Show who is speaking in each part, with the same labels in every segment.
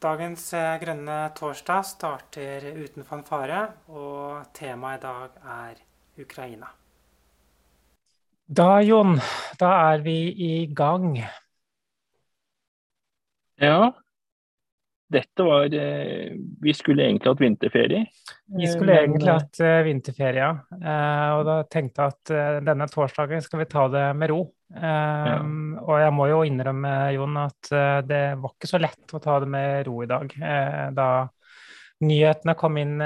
Speaker 1: Dagens eh, grønne torsdag starter uten fanfare, og temaet i dag er Ukraina. Da, Jon, da er vi i gang.
Speaker 2: Ja, dette var eh, Vi skulle egentlig hatt vinterferie.
Speaker 1: Vi skulle egentlig hatt vinterferie, ja. Og da tenkte jeg at denne torsdagen skal vi ta det med ro. Ja. Og jeg må jo innrømme, Jon, at det var ikke så lett å ta det med ro i dag. da nyhetene kom inn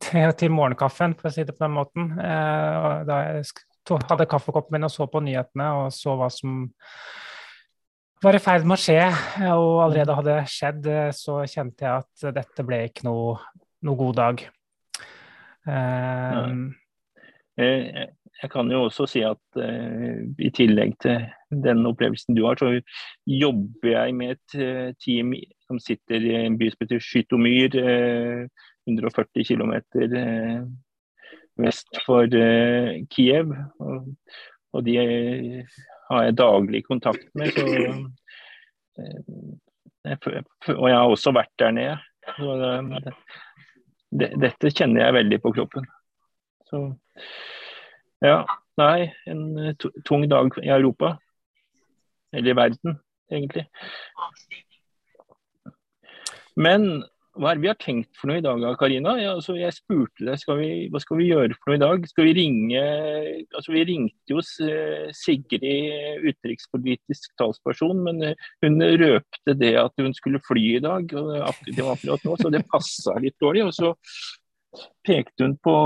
Speaker 1: til morgenkaffen, for å si det på den måten. da jeg hadde kaffekoppen min og så på nyhetene og så hva som var i ferd med å skje, og allerede hadde skjedd, så kjente jeg at dette ble ikke noe, noe god dag.
Speaker 2: Um, jeg, jeg kan jo også si at uh, i tillegg til den opplevelsen du har, så jobber jeg med et uh, team som sitter i en by som heter Skytomyr, uh, 140 km vest for Kiev. Og, og de har jeg daglig kontakt med. Så, eh, og jeg har også vært der nede. Så det, dette kjenner jeg veldig på kroppen. Så ja, nei, en tung dag i Europa. Eller i verden, egentlig. Men hva er det vi har tenkt for noe i dag, Karina? Ja, altså, jeg spurte deg skal vi, hva skal vi gjøre for noe i dag. Skal vi ringe altså Vi ringte jo eh, Sigrid, utenrikspolitisk talsperson, men eh, hun røpte det at hun skulle fly i dag. Det var akkurat nå, så det passa litt dårlig. Og så pekte hun på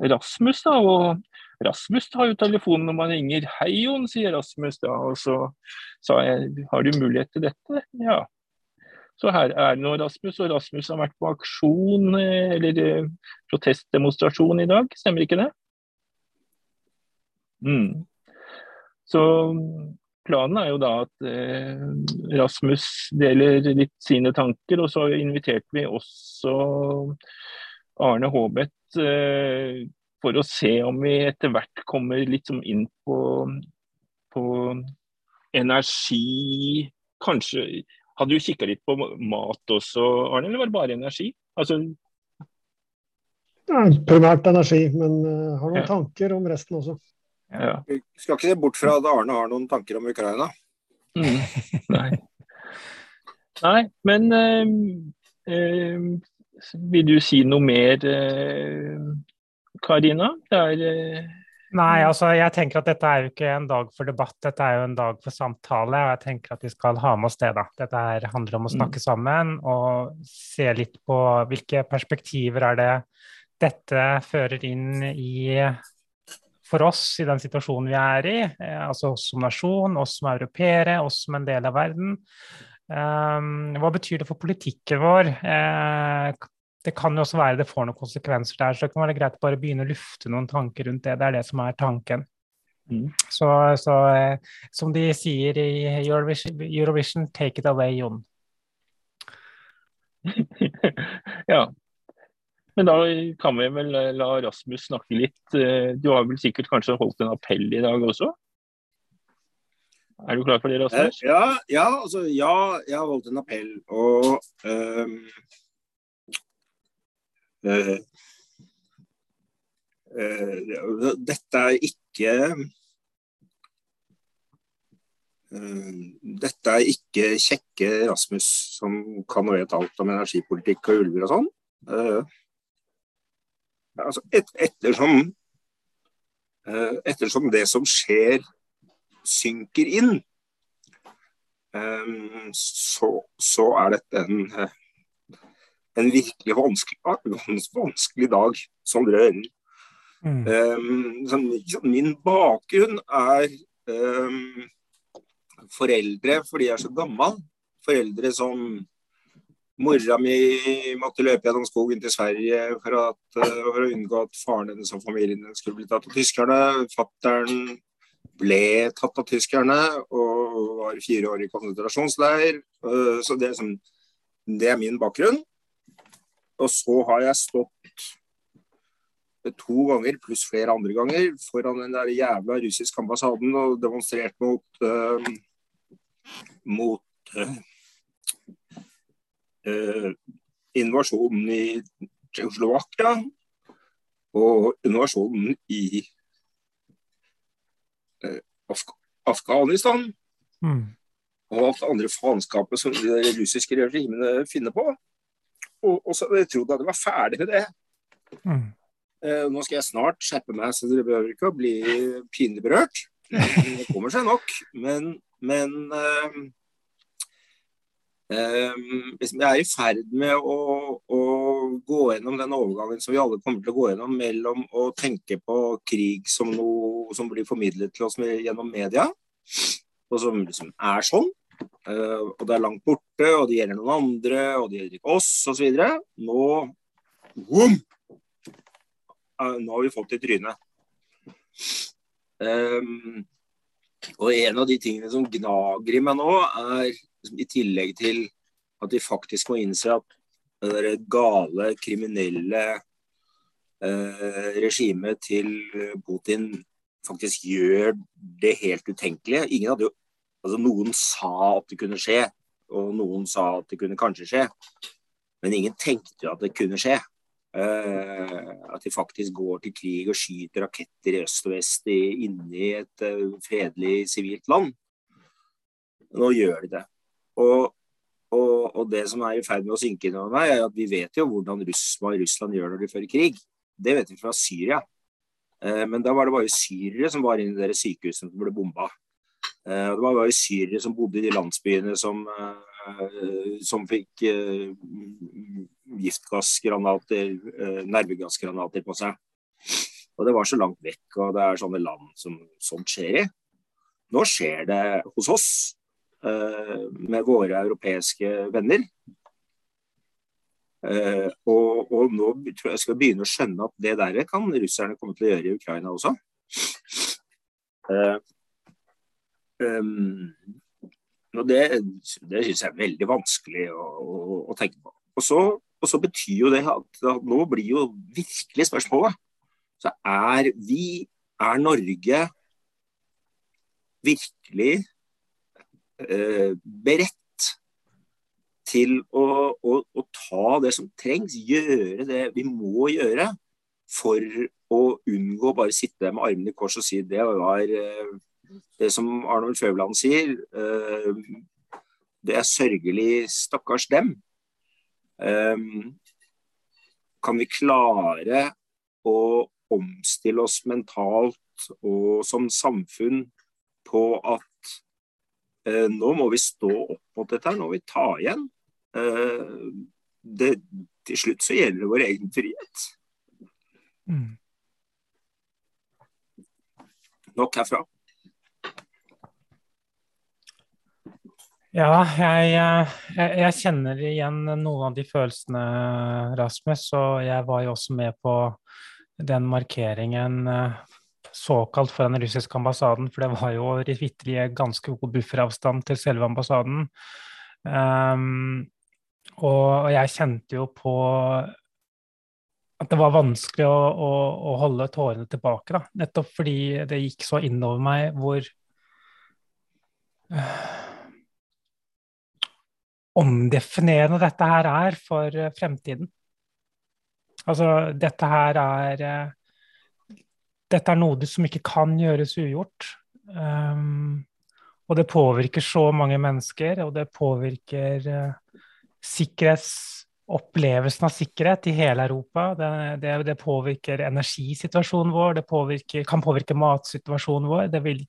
Speaker 2: Rasmus, da. og Rasmus har jo telefonen når man ringer. 'Hei, Jon', sier Rasmus da. Og så sa jeg 'har du mulighet til dette'? Ja. Så her er nå Rasmus, og Rasmus har vært på aksjon eh, eller eh, protestdemonstrasjon i dag, stemmer ikke det? Mm. Så planen er jo da at eh, Rasmus deler litt sine tanker, og så inviterte vi også Arne Håbeth eh, for å se om vi etter hvert kommer litt som inn på, på energi Kanskje hadde du kikka litt på mat også, Arne, eller var det bare energi? Altså...
Speaker 3: Ja, primært energi, men uh, har noen ja. tanker om resten også.
Speaker 4: Ja. Vi skal ikke se bort fra at Arne har noen tanker om Ukraina.
Speaker 2: Mm. Nei. Nei, men uh, uh, vil du si noe mer, Karina? Det er
Speaker 1: Nei, altså jeg tenker at dette er jo ikke en dag for debatt, dette er jo en dag for samtale. Og jeg tenker at vi skal ha med oss det, da. Dette her handler om å snakke mm. sammen og se litt på hvilke perspektiver er det dette fører inn i for oss i den situasjonen vi er i. Eh, altså oss som nasjon, oss som europeere, oss som en del av verden. Um, hva betyr det for politikken vår? Eh, det kan jo også være det får noen konsekvenser der, så det kan være greit å bare begynne å lufte noen tanker rundt det. Det er det som er tanken. Mm. Så, så eh, som de sier i Eurovision, Eurovision take it away, Jon.
Speaker 2: ja. Men da kan vi vel la Rasmus snakke litt. Eh, du har vel sikkert kanskje holdt en appell i dag også? Er du klar for det, Rasmus?
Speaker 4: Eh, ja, ja, altså, ja jeg har holdt en appell. Og um Eh, uh, dette er ikke dette er ikke kjekke Rasmus som kan og vet alt om energipolitikk og ulver og sånn. Altså et, ettersom, ettersom det som skjer, synker inn, så, så er dette en en virkelig vanskelig, vanskelig dag som drøyer. Mm. Um, min bakgrunn er um, foreldre fordi jeg er så gammel. Foreldre som Mora mi måtte løpe gjennom skogen til Sverige for, at, uh, for å unngå at faren hennes og familien skulle bli tatt av tyskerne. Fattern ble tatt av tyskerne og var fire år i konsentrasjonsleir. Uh, så det er, som, det er min bakgrunn. Og så har jeg stått to ganger, pluss flere andre ganger, foran den der jævla russiske ambassaden og demonstrert mot uh, mot uh, uh, invasjonen i Tsjekkoslovakia og invasjonen i Af Afghanistan. Mm. Og alt det andre faenskapet som de russiske regimene finner på. Og, og så jeg trodde at jeg var ferdig med det. Mm. Eh, nå skal jeg snart skjerpe meg, så dere behøver ikke å bli pinlig berørt. Det kommer seg nok. Men, men eh, eh, jeg er i ferd med å, å, gå gjennom den overgangen som vi alle kommer til å gå gjennom, mellom å tenke på krig som noe som blir formidlet til oss gjennom media, og som liksom er sånn. Uh, og det er langt borte, og det gjelder noen andre, og det gjelder ikke oss, osv. Nå boom, Eh, nå har vi fått i trynet. Um, og en av de tingene som gnager i meg nå, er i tillegg til at de faktisk må innse at det der gale, kriminelle eh, regimet til Putin faktisk gjør det helt utenkelige. Ingen hadde jo, altså Noen sa at det kunne skje, og noen sa at det kunne kanskje skje. Men ingen tenkte at det kunne skje. Uh, at de faktisk går til krig og skyter raketter i øst og vest inni et uh, fredelig sivilt land. Nå gjør de det. Og, og, og, det som er i ferd med å synke inn over meg, er at vi vet jo hvordan Russland, Russland gjør når de fører krig. Det vet vi fra Syria. Uh, men da var det bare syrere som var inne i deres sykehusene som ble bomba. Det var jo syrere som bodde i de landsbyene som Eh, som fikk eh, giftgassgranater, eh, nervegassgranater på seg. Og det var så langt vekk, og det er sånne land som sånt skjer i. Nå skjer det hos oss, med våre europeiske venner. og, og, nå tror jeg skal begynne å skjønne at det der kan russerne komme til å gjøre i Ukraina også. Um, og Det, det syns jeg er veldig vanskelig å, å, å tenke på. Og så, og så, betyr jo det at, at nå blir jo virkelig spørsmålet Så er vi, er Norge virkelig eh, beredt til å, å, å, ta det som trengs, gjøre det vi må gjøre for å unngå bare sitte med armene i kors og si det var eh, det som Arnold Føvland sier, eh, det er sørgelig stakkars dem. Eh, kan vi klare å omstille oss mentalt og som samfunn på at eh, nå må vi stå opp mot dette, her, nå må vi ta igjen. Det, til slutt så gjelder det vår egen frihet. Mm. Nok herfra.
Speaker 1: Ja, jeg, jeg, jeg, kjenner igjen noen av de følelsene, Rasmus. Og jeg var jo også med på den markeringen eh, såkalt for den russiske ambassaden, for det var jo vitterlig ganske god bufferavstand til selve ambassaden. Um, og jeg kjente jo på at det var vanskelig å, å, å holde tårene tilbake, da. Nettopp fordi det gikk så innover meg hvor uh, omdefinerende dette her er for eh, fremtiden. Altså, dette her er eh, Dette er noe som ikke kan gjøres ugjort. Um, og det påvirker så mange mennesker, og det påvirker uh, sikkerhetsopplevelsen av sikkerhet i hele Europa. Det, det, det påvirker energisituasjonen vår, det påvirker, kan påvirke matsituasjonen vår. Det vil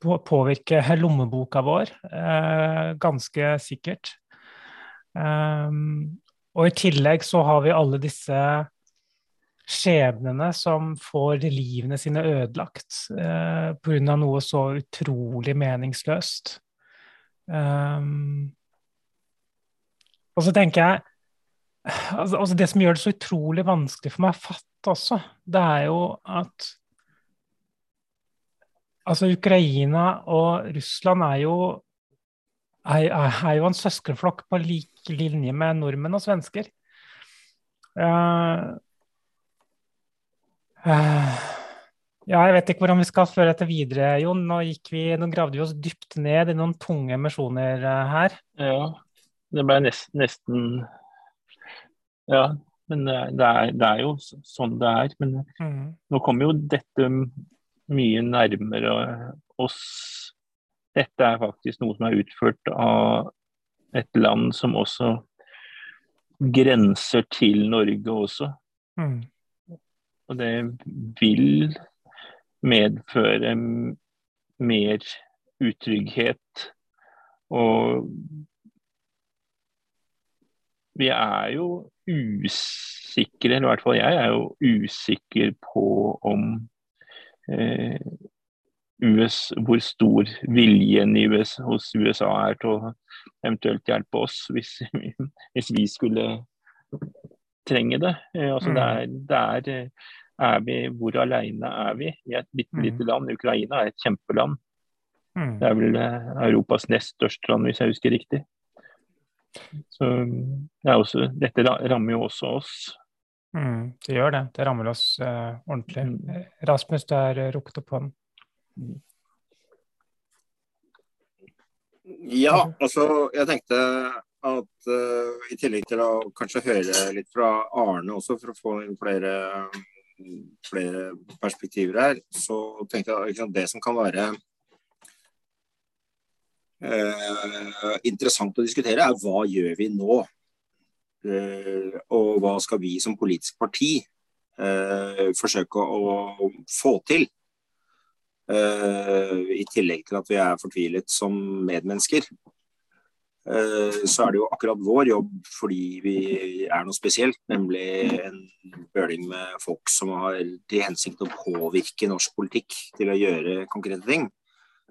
Speaker 1: påvirke lommeboka vår, uh, ganske sikkert. Um, og i tillegg så har vi alle disse skjebnene som får livene sine ødelagt uh, eh, pga. noe så utrolig meningsløst. Um, og så tenker jeg altså, altså Det som gjør det så utrolig vanskelig for meg å fatte også, det er jo at Altså, Ukraina og Russland er jo er, er jo en søskenflokk på lik linje med nordmenn og svensker. Uh, uh, ja, jeg vet ikke hvordan vi skal føre dette videre, Jon. Nå, vi, nå gravde vi oss dypt ned i noen tunge misjoner uh, her.
Speaker 2: Ja. det ble nesten, nesten Ja, men det er, det er, jo sånn det er. Men mm. nå kommer jo dette mye nærmere oss. Dette er faktisk noe som er utført av et land som også grenser til Norge også. Mm. Og det vil medføre mer utrygghet. Og vi er jo usikre, eller i hvert fall jeg er jo usikker på om eh, US, hvor stor viljen i US, hos USA er til å eventuelt hjelpe oss hvis, hvis vi skulle trenge det. Eh, altså, mm. det, er, det er, eh, er vi, Hvor alene er vi? Er et bitte lite mm. land. Ukraina er et kjempeland. Mm. Det er vel eh, Europas nest største land, hvis jeg husker riktig. Så det også, Dette rammer jo også oss.
Speaker 1: Mm, det gjør det. Det rammer oss uh, ordentlig. Mm. Rasmus, du har rukket opp hånden.
Speaker 4: Ja, altså jeg tenkte at uh, i tillegg til å kanskje høre litt fra Arne også, for å få inn flere, flere perspektiver her, så tenkte jeg at det som kan være uh, interessant å diskutere, er hva gjør vi nå? Uh, og hva skal vi som politisk parti forsøke å, å få til? I tillegg til at vi er fortvilet som medmennesker. Eh, så er det jo akkurat vår jobb fordi vi er noe spesielt, nemlig en bøling med folk som har til hensikt å påvirke norsk politikk til å gjøre konkrete ting.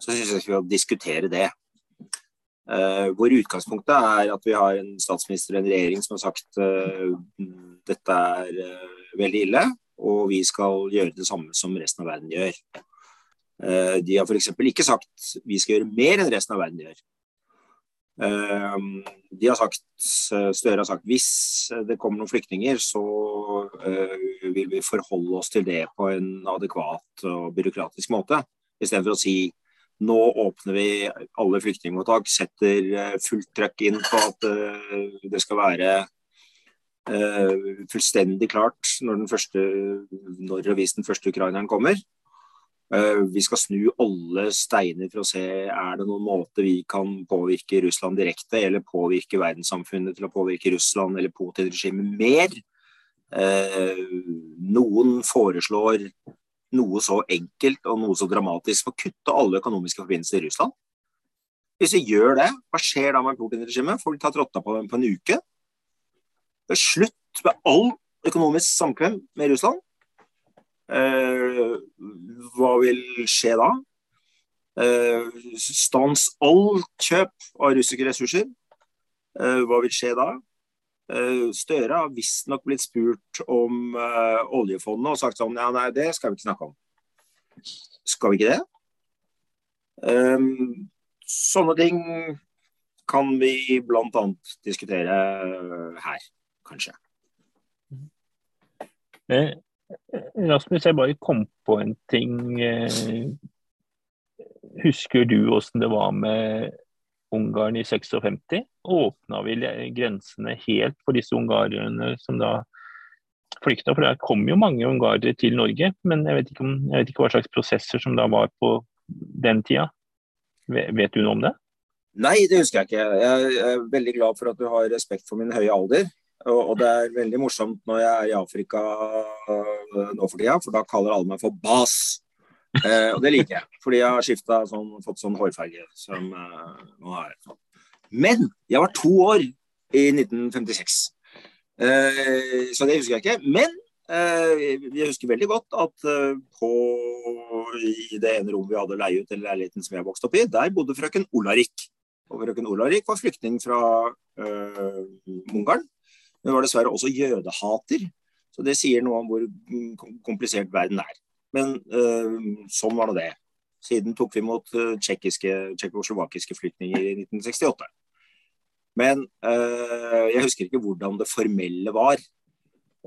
Speaker 4: Så syns jeg vi skal diskutere det. Uh, hvor utgangspunktet er at vi har en statsminister og en regjering som har sagt uh, dette er uh, veldig ille, og vi skal gjøre det samme som resten av verden gjør. De har f.eks. ikke sagt vi skal gjøre mer enn resten av verden gjør. Ehm, de har sagt, Støre har sagt hvis det kommer noen flyktninger, så eh, vil vi forholde oss til det på en adekvat og byråkratisk måte. Istedenfor å si nå åpner vi alle flyktningmottak, setter eh, fullt trøkk inn på at eh, det skal være fullstendig klart når, den første, når og hvis den første ukraineren kommer. Eh, vi skal snu alle steiner for å se er det noen måte vi kan påvirke Russland direkte, eller påvirke verdenssamfunnet til å påvirke Russland eller Putin-regimet mer. Eh, noen foreslår noe så enkelt og noe så dramatisk som å kutte alle økonomiske forbindelser i Russland. Hvis vi gjør det, hva skjer da med Putin-regimet? Får de tatt rotta på dem på en uke? Det er slutt med all økonomisk samkvem med Russland. Eh, hva vil skje da? Eh, stans alt kjøp av russiske ressurser. Eh, hva vil skje da? Støre har visstnok blitt spurt om oljefondet og sagt sånn ja, nei, det skal vi ikke snakke om. Skal vi ikke det? sånne ting kan vi bl.a. diskutere her, kanskje.
Speaker 2: Rasmus, jeg bare kom på en ting. Eh, husker du hvordan det var med Ungarn i 56? Åpna vi grensene helt for disse ungarerne som da flykta? For det kom jo mange ungarere til Norge, men jeg vet, om, jeg vet, ikke hva slags prosesser som da var på den tida. Vet du noe om det?
Speaker 4: Nei, det husker jeg ikke. Jeg er veldig glad for at du har respekt for min høye alder. Og, det er veldig morsomt når jeg er i Afrika øh, nå for tida, for da kaller alle meg for Bas. Eh, og det liker jeg, fordi jeg har skifta sånn, fått sånn hårfarge som eh, nå er. Men jeg var to år i 1956, eh, så det husker jeg ikke. Men eh, jeg husker veldig godt at eh, på i det ene rommet vi hadde leie ut, eller leiligheten som jeg vokste opp i, der bodde frøken Olarik. Og frøken Olarik var flyktning fra Ungarn men var dessverre også jødehater. Så det sier noe om hvor komplisert verden er. Men øh, sånn var nå det. Siden tok vi imot uh, tsjekkoslovakiske flyktninger i 1968. Men øh, jeg husker ikke hvordan det formelle var.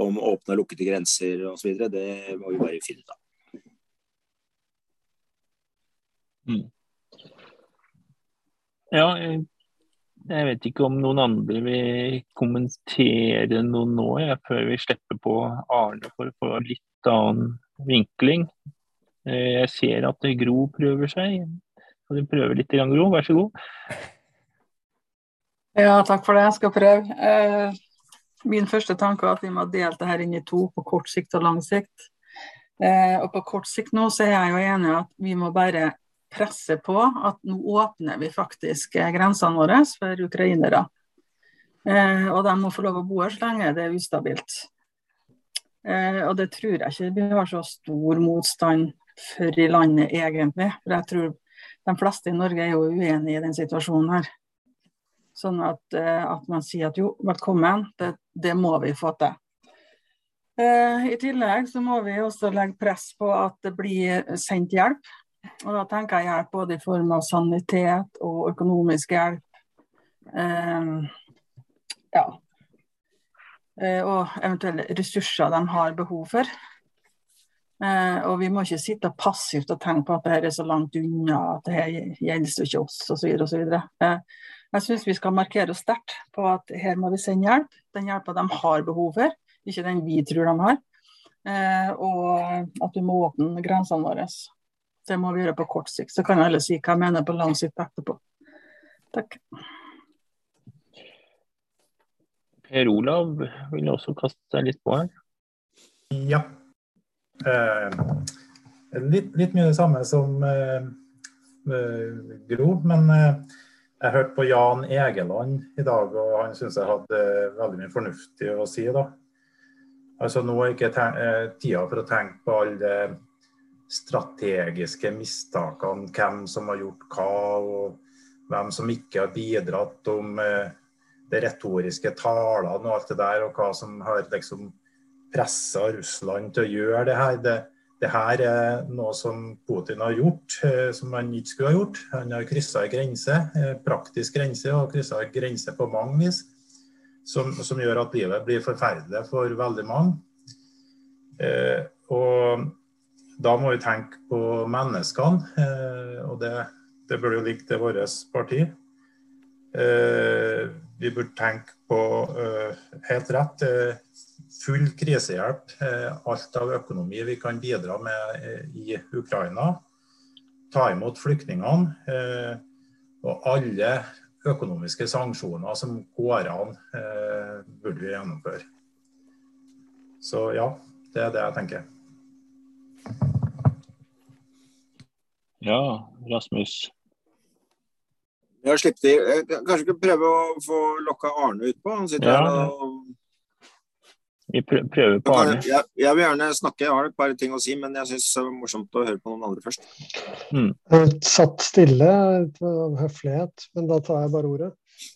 Speaker 4: Om åpne og lukkede grenser osv. Det må vi bare finne ut av.
Speaker 2: Mm. Ja, Jeg vet ikke om noen andre vil kommentere noe nå, jeg, før vi slipper på Arne for å få litt annen vinkling. Eh, jeg ser at Gro prøver seg. Kan du prøve litt, Gro? Vær så god.
Speaker 5: Ja, takk for det. Jeg skal prøve. Eh, min første tanke er at vi må dele det her inn i to, på kort sikt og lang sikt. Eh, og på kort sikt nå så er jeg jo enig i at vi må bare presse på at nå åpner vi faktisk eh, grensene våre for ukrainere. Eh, og de må få lov å bo her så lenge det er ustabilt. Eh, og det tror jeg ikke vi har så stor motstand for i landet egentlig. For jeg tror de fleste i Norge er jo uenig i den situasjonen her. Sånn at, eh, at man sier at jo, velkommen, det, det må vi få til. Eh, I tillegg så må vi også legge press på at det blir sendt hjelp og da tenker jeg hjelp både i form av sanitet og økonomisk hjelp. Eh, ja. Eh, og eventuelle ressurser de har behov for. Eh, og vi må ikke sitte passivt og tenke på at dette er så langt unna, at dette gjelder ikke oss osv. osv. Eh, jeg syns vi skal markere oss sterkt på at her må vi sende hjelp. Den hjelpa de har behov for, ikke den vi tror de har. Eh, og at vi må åpne grensene våre. Det må vi gjøre på kort sikt. Så kan alle si hva jeg mener på lang sikt etterpå. Takk.
Speaker 2: Per Olav vil også kaste seg litt på her.
Speaker 6: Ja. Eh, litt, litt, mye det samme som eh, eh Gro. Men eh, jeg hørte på Jan Egeland i dag, og han syns jeg hadde veldig mye fornuftig å si. da. Altså Nå er ikke eh, tida for å tenke på alle det strategiske mistakene, hvem som har gjort hva, og hvem som ikke har bidratt, om eh, de retoriske talene og alt det der, og hva som har liksom pressa Russland til å gjøre det her. Det, det her er noe som Putin har gjort, eh, som han ikke skulle ha gjort. Han har kryssa en grense, eh, praktisk grense, og kryssa en grense på mange vis. Som, som, gjør at livet blir forferdelig for veldig mange. Eh, og da må vi tenke på menneskene, eh, og det, det burde jo ligge til vårt parti. Eh, vi burde tenke på eh, helt rett full krisehjelp. Alt av økonomi vi kan bidra med i Ukraina. Ta imot flyktningene. Og alle økonomiske sanksjoner som går an, burde vi gjennomføre. Så ja, det er det jeg tenker.
Speaker 2: Ja, Rasmus.
Speaker 4: Jeg har sluppet i. Kanskje vi prøve å få lokka Arne utpå? Han sitter ja. her og
Speaker 2: Vi prøver på Arne.
Speaker 4: Jeg, jeg, vil gjerne snakke, jeg har et par ting å si, men jeg syns det er morsomt å høre på noen andre først.
Speaker 3: Mm. Jeg satt stille av høflighet, men da tar jeg bare ordet.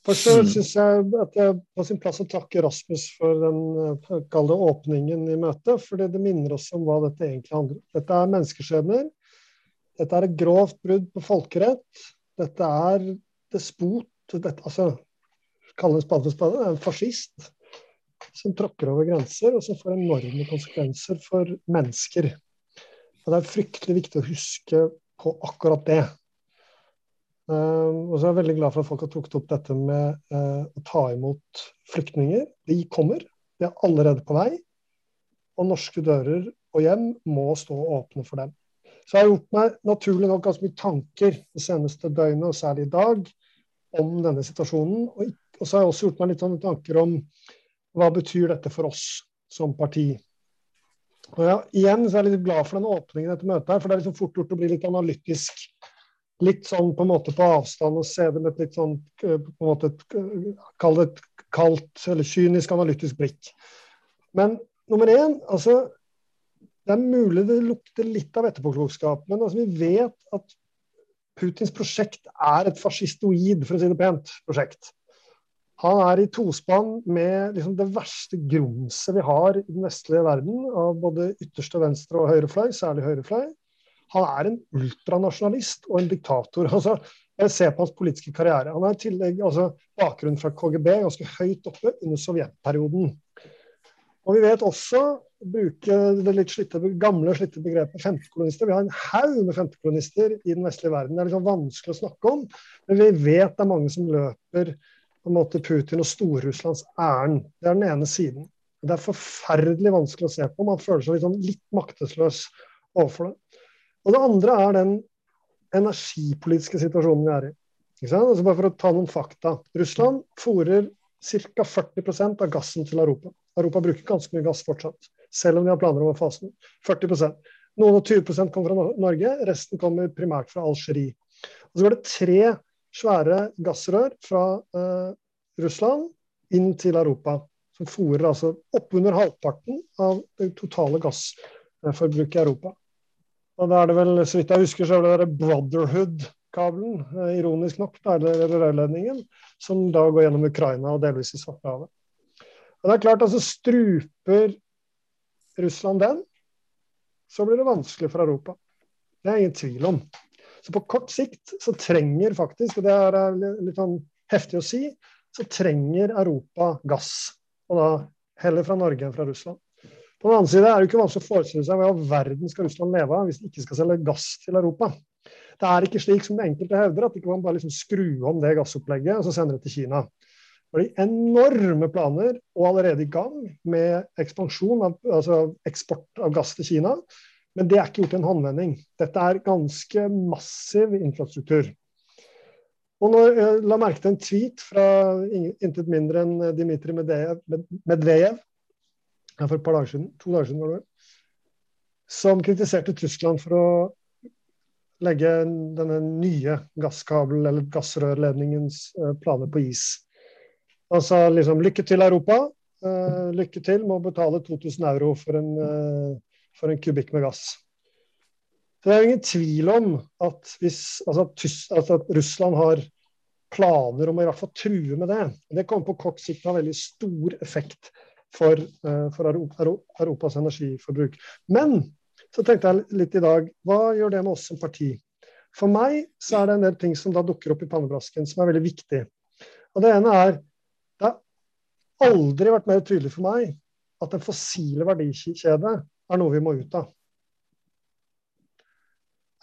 Speaker 3: Først mm. syns jeg at det er på sin plass å takke Rasmus for den eh, kalde åpningen i møtet. fordi det minner oss om hva dette egentlig handler om. Dette er menneskeskjebner. Dette er et grovt brudd på folkerett. Dette er despot dette, altså, Kalle en spade for spade. En fascist som tråkker over grenser, og som får enorme konsekvenser for mennesker. Og Det er fryktelig viktig å huske på akkurat det. Um, og så er jeg veldig glad for at folk har trukket opp dette med uh, å ta imot flyktninger. De kommer, de er allerede på vei. Og norske dører og hjem må stå åpne for dem. Så jeg har gjort meg naturlig nok ganske mye tanker det seneste døgnet, og særlig i dag, om denne situasjonen. Og, og så har jeg også gjort meg litt sånne tanker om hva betyr dette for oss som parti. Og ja, igjen så er jeg litt glad for den åpningen i dette møtet, her, for det er liksom fort gjort å bli litt analytisk. Litt sånn på en måte på avstand og se det med et litt sånn på en måte Kall det et kaldt eller kynisk analytisk blikk. Men nummer én, altså det er mulig det lukter litt av etterpåklokskap, men altså, vi vet at Putins prosjekt er et fascistoid, for å si det pent, prosjekt. Han er i tospann med liksom, det verste grumset vi har i den vestlige verden, av både ytterste venstre og høyrefløy, særlig høyrefløy. Han er en ultranasjonalist og en diktator. altså jeg ser på hans politiske karriere. Han har i tillegg altså, bakgrunn fra KGB ganske høyt oppe under sovjetperioden. Og vi vet også bruke det litt slitte, gamle slitte begrepet femtekolonister. Vi har en haug med femtekolonister i den vestlige verden. Det er liksom vanskelig å snakke om, men vi vet det er mange som løper på en måte Putin og Storrusslands ærend. Det er den ene siden. Det er forferdelig vanskelig å se på. Man føler seg litt, sånn litt maktesløs overfor det. Og det andre er den energipolitiske situasjonen vi er i. Altså bare for å ta noen fakta. Russland fòrer ca. 40% av gassen til Europa. Europa bruker ganske mye gass fortsatt, selv om de har planer om å fase den. 40 Noen og 20 kommer fra Norge, resten kommer primært fra Algerie. Og så går det tre svære gassrør fra eh, Russland inn til Europa som fòrer altså oppunder halvparten av det totale gassforbruket i Europa. Og da er det vel, så vidt jeg husker, så er det der Brotherhood-kabelen, eh, ironisk nok, eller rørledningen, som da går gjennom Ukraina og delvis i Svartehavet. Det er klart, altså Struper Russland den, så blir det vanskelig for Europa. Det er ingen tvil om. Så på kort sikt så trenger faktisk, og det er litt sånn heftig å si, så trenger Europa gass og da heller fra Norge enn fra Russland. På den annen side er det ikke vanskelig å forestille seg hva i verden skal Russland leve av hvis de ikke skal selge gass til Europa. Det er ikke slik som enkelte hevder, at de kan bare liksom skru om det gassopplegget og så sende det til Kina. Det de enorme planer og allerede i gang med ekspansjon, av, altså eksport av gass til Kina. Men det er ikke gjort i en håndvending. Dette er ganske massiv infrastruktur. Og når jeg la merke til en tweet fra intet mindre enn Dmitrij Medvejev for et par dager siden, to dager siden var det som kritiserte Tyskland for å legge denne nye gasskabel- eller gassrørledningens eh, planer på is. Sa liksom lykke til, Europa. Uh, lykke til med å betale 2000 euro for en, uh, for en kubikk med gass. Det er jo ingen tvil om at, hvis, altså, altså at Russland har planer om å i hvert fall true med det. Det kommer på kort sikt å ha veldig stor effekt for, uh, for Europas energiforbruk. Men så tenkte jeg litt i dag, hva gjør det med oss som parti? For meg så er det en del ting som da dukker opp i pannebrasken som er veldig viktig. Og Det ene er aldri vært mer tydelig for meg at den fossile verdikjede er noe vi må ut av.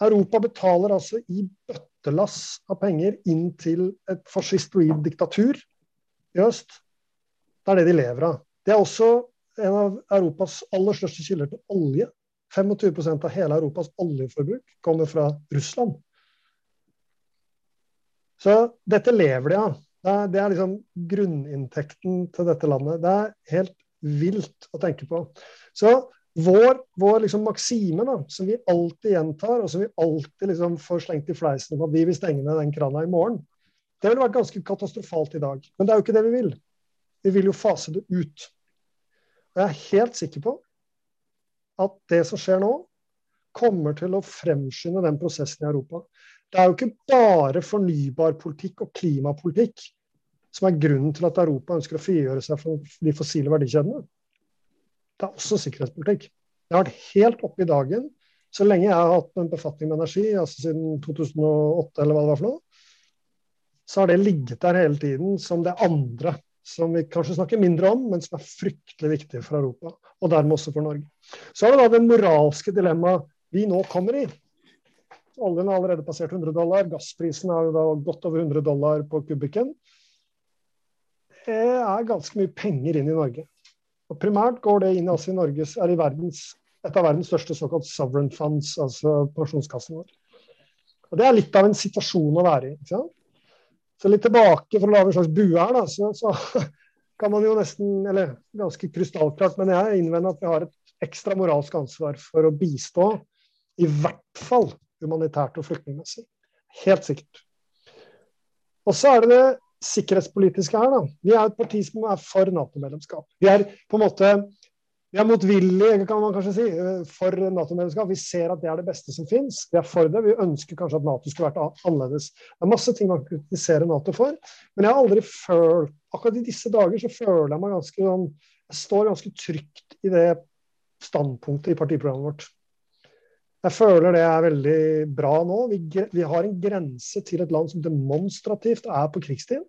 Speaker 3: Europa betaler altså i bøttelass av penger inn til et fascistoid diktatur i øst. Det er det de lever av. Det er også en av Europas aller største kilder til olje. 25% av hele Europas oljeforbruk kommer fra Russland. Så dette lever de av. Det er, liksom grunninntekten til dette landet. Det er helt vilt å tenke på. Så vår, vår liksom maksime, da, som vi alltid gjentar, og som vi alltid liksom får slengt i fleisen om at vi vil stenge ned den krana i morgen, det ville vært ganske katastrofalt i dag. Men det er jo ikke det vi vil. Vi vil jo fase det ut. Og jeg er helt sikker på at det som skjer nå, kommer til å fremskynde den prosessen i Europa. Det er jo ikke bare fornybarpolitikk og klimapolitikk som er grunnen til at Europa ønsker å frigjøre seg fra de fossile verdikjedene. Det er også sikkerhetspolitikk. Det har vært helt oppe i dagen så lenge jeg har hatt en befatning med energi, altså siden 2008 eller hva det var for noe. Så har det ligget der hele tiden som det andre som vi kanskje snakker mindre om, men som er fryktelig viktig for Europa, og dermed også for Norge. Så er det da det moralske dilemmaet vi nå kommer i. Oljen har allerede passert 100 dollar. Gassprisen er jo da godt over 100 dollar på kubikken. Det er ganske mye penger inn i Norge. Og Primært går det inn altså i Norges, er i verdens, et av verdens største såkalt sovereign funds, altså pensjonskassen vår. Og Det er litt av en situasjon å være i. ikke sant? Så litt tilbake, for å lage en slags bue her, da, så, så, kan man jo nesten, eller ganske krystallklart, men jeg innvender at vi har et ekstra moralsk ansvar for å bistå, i hvert fall humanitært og flyktningmessig. Helt sikkert. Og så er det det sikkerhetspolitiske her. da. Vi er et parti som er for Nato-medlemskap. Vi er på en måte vi er motvillige kan man kanskje si, for Nato-medlemskap. Vi ser at det er det beste som finnes. Vi er for det. Vi ønsker kanskje at Nato skulle vært annerledes. Det er masse ting man kan kritisere Nato for. Men jeg har aldri følt Akkurat i disse dager så føler jeg meg ganske sånn Jeg står ganske trygt i det standpunktet i partiprogrammet vårt. Jeg føler det er veldig bra nå. Vi, vi, har en grense til et land som demonstrativt er på krigstid.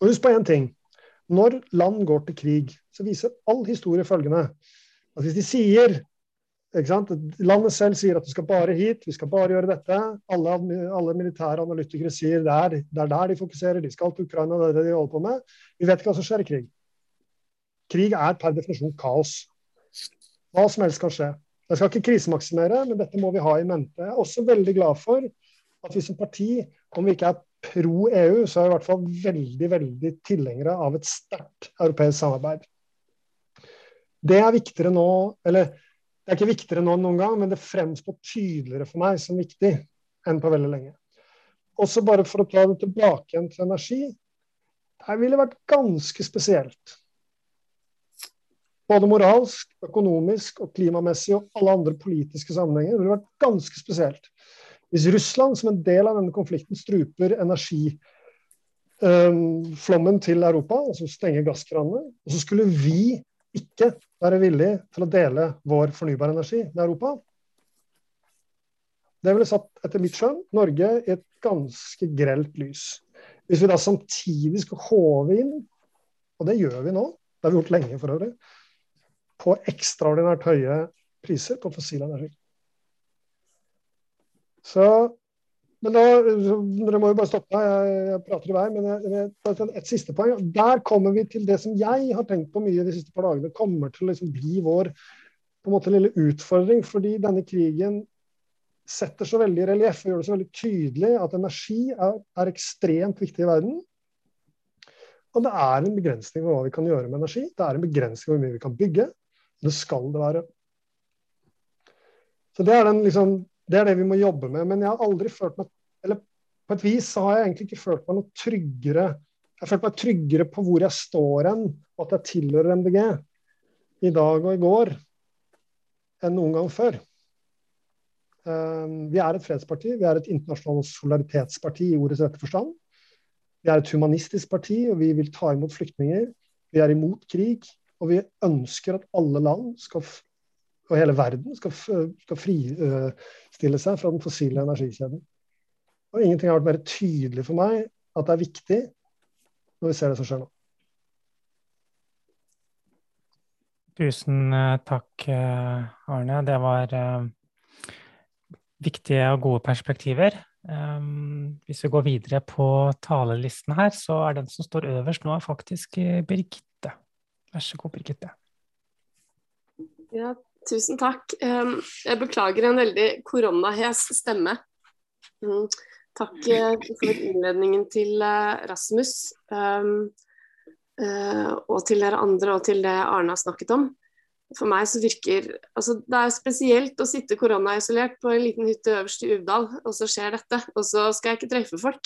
Speaker 3: Og husk på én ting. Når land går til krig, så viser all historie følgende at hvis de sier Landet selv sier at du skal bare hit, vi skal bare gjøre dette. Alle, alle militære analytikere sier det er, det er der de fokuserer, de skal til Ukraina, det er det de holder på med. Vi vet ikke hva som skjer i krig. Krig er per definisjon kaos. Hva som helst kan skje. Jeg skal ikke krisemaksimere, men dette må vi ha i mente. Jeg er også veldig glad for at vi som parti, om vi ikke er pro EU, så er vi i hvert fall veldig veldig tilhengere av et sterkt europeisk samarbeid. Det er viktigere nå, eller det er ikke viktigere nå enn noen gang, men det fremstår tydeligere for meg som viktig enn på veldig lenge. Også bare for å ta det tilbake igjen til energi. Det ville vært ganske spesielt. Både moralsk, økonomisk og klimamessig og alle andre politiske sammenhenger. Det ville vært ganske spesielt hvis Russland som en del av denne konflikten struper energiflommen um, til Europa, altså stenger gasskranene, og så skulle vi ikke være villige til å dele vår fornybare energi med Europa. Det ville satt, etter mitt skjønn, Norge i et ganske grelt lys. Hvis vi da samtidig skal håve inn, og det gjør vi nå, det har vi gjort lenge for øvrig, på ekstraordinært høye priser på fossil energi. Så, men da, Dere må jo bare stoppe jeg, jeg prater i vei. Men jeg, jeg, et siste poeng. Der kommer vi til det som jeg har tenkt på mye de siste par dagene. kommer til å liksom bli vår på en måte lille utfordring. Fordi denne krigen setter så veldig i relieff og gjør det så veldig tydelig at energi er, er ekstremt viktig i verden. Og det er en begrensning på hva vi kan gjøre med energi. Det er en begrensning på hvor mye vi kan bygge. Det skal det være. Så det er den liksom det er det vi må jobbe med. Men jeg har aldri følt meg Eller på et vis har jeg egentlig ikke følt meg noe tryggere Jeg har følt meg tryggere på hvor jeg står hen, og at jeg tilhører MDG i dag og i går enn noen gang før. Um, vi er et fredsparti, vi er et internasjonalt solidaritetsparti i ordets rette forstand. Vi er et humanistisk parti, og vi vil ta imot flyktninger. Vi er imot krig, og vi ønsker at alle land skal og hele verden skal, skal fristille seg fra den fossile energikjeden. Og ingenting har vært mer tydelig for meg at det er viktig når vi ser det som skjer nå.
Speaker 1: Tusen eh, takk, eh, Arne. Det var viktige og gode perspektiver. Hvis vi går videre på talelisten her, så er den som står øverst nå, faktisk Birgitte. Vær så god, Birgitte.
Speaker 7: Ja, Tusen takk. Jeg beklager en veldig koronahes stemme. Mm, takk eh, for innledningen til eh, Rasmus. Eh, og til dere andre og til det Arne har snakket om. For meg så virker altså Det er spesielt å sitte koronaisolert på en liten hytte øverst i Uvdal, og så skjer dette. Og så skal jeg ikke treffe folk.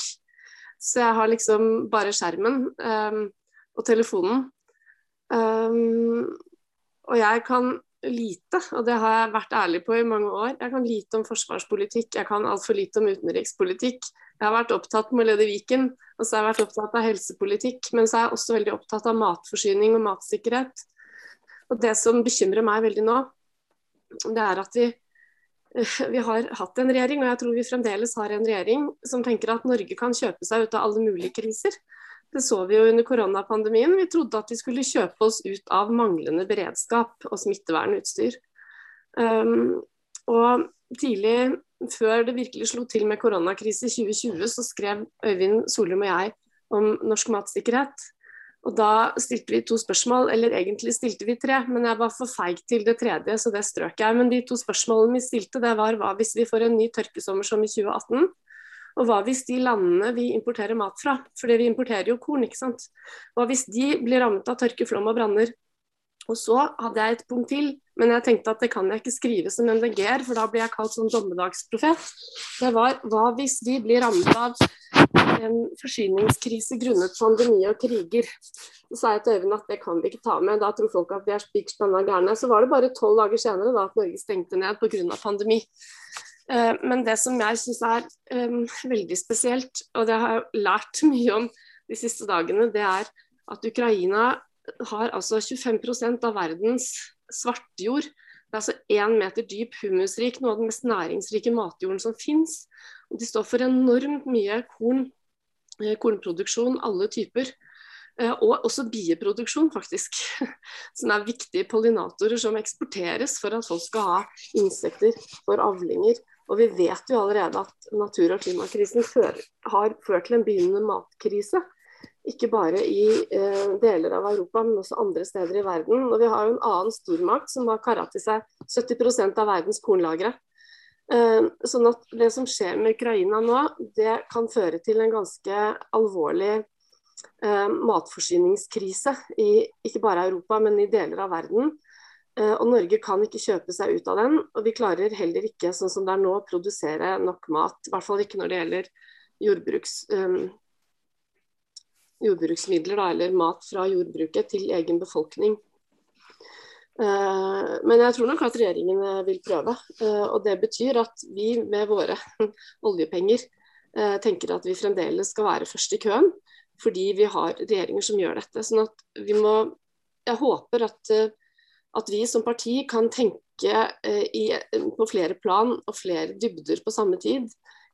Speaker 7: Så jeg har liksom bare skjermen og telefonen. Um, og jeg kan lite, og det har jeg vært ærlig på i mange år. Jeg kan lite om forsvarspolitikk, jeg kan altfor lite om utenrikspolitikk. Jeg har vært opptatt med å lede Viken, og så har jeg vært opptatt av helsepolitikk. Men så er jeg også veldig opptatt av matforsyning og matsikkerhet. Og det som bekymrer meg veldig nå, det er at vi, vi har hatt en regjering, og jeg tror vi fremdeles har en regjering som tenker at Norge kan kjøpe seg ut av alle mulige kriser. Det så vi jo under koronapandemien. Vi trodde at vi skulle kjøpe oss ut av manglende beredskap og smittevernutstyr. Um, og tidlig, før det virkelig slo til med koronakrise i 2020, så skrev Øyvind Solum og jeg om norsk matsikkerhet. Og da stilte vi to spørsmål, eller egentlig stilte vi tre, men jeg var for feig til det tredje, så det strøk jeg. Men de to spørsmålene vi stilte, det var hva hvis vi får en ny tørkesommer som i 2018? Og hva hvis de landene vi importerer mat fra, fordi vi importerer jo korn, ikke sant. Hva hvis de blir rammet av tørke, flom og branner? Og så hadde jeg et punkt til, men jeg tenkte at det kan jeg ikke skrive som MDG-er, for da blir jeg kalt sånn dommedagsprofet. Det var hva hvis de blir rammet av en forsyningskrise grunnet pandemi og kriger. Så sa jeg til Øyvind at det kan vi ikke ta med, da tror folk at vi er spikspanna gærne. Så var det bare tolv dager senere da at Norge stengte ned pga. pandemi. Eh, men det som jeg syns er um, veldig spesielt, og det har jeg lært mye om de siste dagene, det er at Ukraina har altså 25% av verdens svartjord. Det er altså én meter dyp, humusrik, noe av den mest næringsrike matjorden som fins. De står for enormt mye korn, eh, kornproduksjon, alle typer. Eh, og også bieproduksjon, faktisk. Som er viktige pollinatorer som eksporteres for at folk skal ha insekter for avlinger. Og vi vet jo allerede at natur- og klimakrisen har ført til en begynnende matkrise. Ikke bare i eh, deler av Europa, men også andre steder i verden. Og vi har jo en annen stormakt som har kara til seg 70% av verdens kornlagre. Eh, sånn at det som skjer med Ukraina nå, det kan føre til en ganske alvorlig eh, matforsyningskrise i ikke bare Europa, men i deler av verden. Eh, og Norge kan ikke kjøpe seg ut av den. Og vi klarer heller ikke, sånn som det er nå, å produsere nok mat. I hvert fall ikke når det gjelder jordbruks, um, jordbruksmidler, da, eller mat fra jordbruket til egen befolkning. Uh, men jeg tror nok at regjeringen vil prøve. Uh, og det betyr at vi med våre oljepenger uh, tenker at vi fremdeles skal være først i køen fordi vi har regjeringer som gjør dette. sånn at vi må Jeg håper at, eh, at vi som parti kan tenke eh, i, på flere plan og flere dybder på samme tid.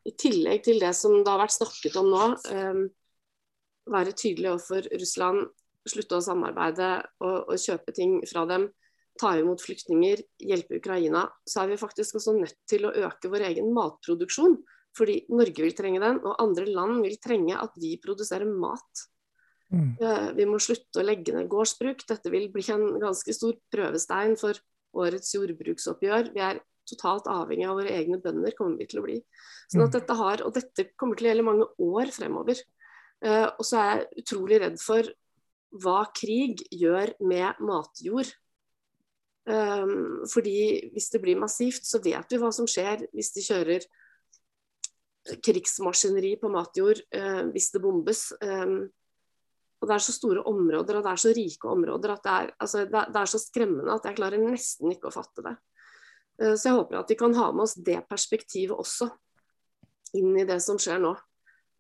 Speaker 7: I tillegg til det som det har vært snakket om nå. Eh, være tydelig overfor Russland, slutte å samarbeide og, og kjøpe ting fra dem ta imot flyktninger, hjelpe Ukraina, så er vi faktisk også nødt til å øke vår egen matproduksjon. Fordi Norge vil trenge den, og andre land vil trenge at vi produserer mat. Mm. Eh, vi må slutte å legge ned gårdsbruk. Dette vil bli en ganske stor prøvestein for årets jordbruksoppgjør. Vi er totalt avhengig av våre egne bønder, kommer vi til å bli. Sånn at mm. dette har, Og dette kommer til å gjelde mange år fremover. Uh, og så er jeg utrolig redd for hva krig gjør med matjord. Um, fordi hvis det blir massivt, så vet vi hva som skjer hvis de kjører krigsmaskineri på matjord eh, hvis det bombes. Um, og Det er så store områder og det er så rike områder at det er, altså, det, det er så skremmende at jeg klarer nesten ikke å fatte det. Uh, så jeg håper at vi kan ha med oss det perspektivet også inn i det som skjer nå.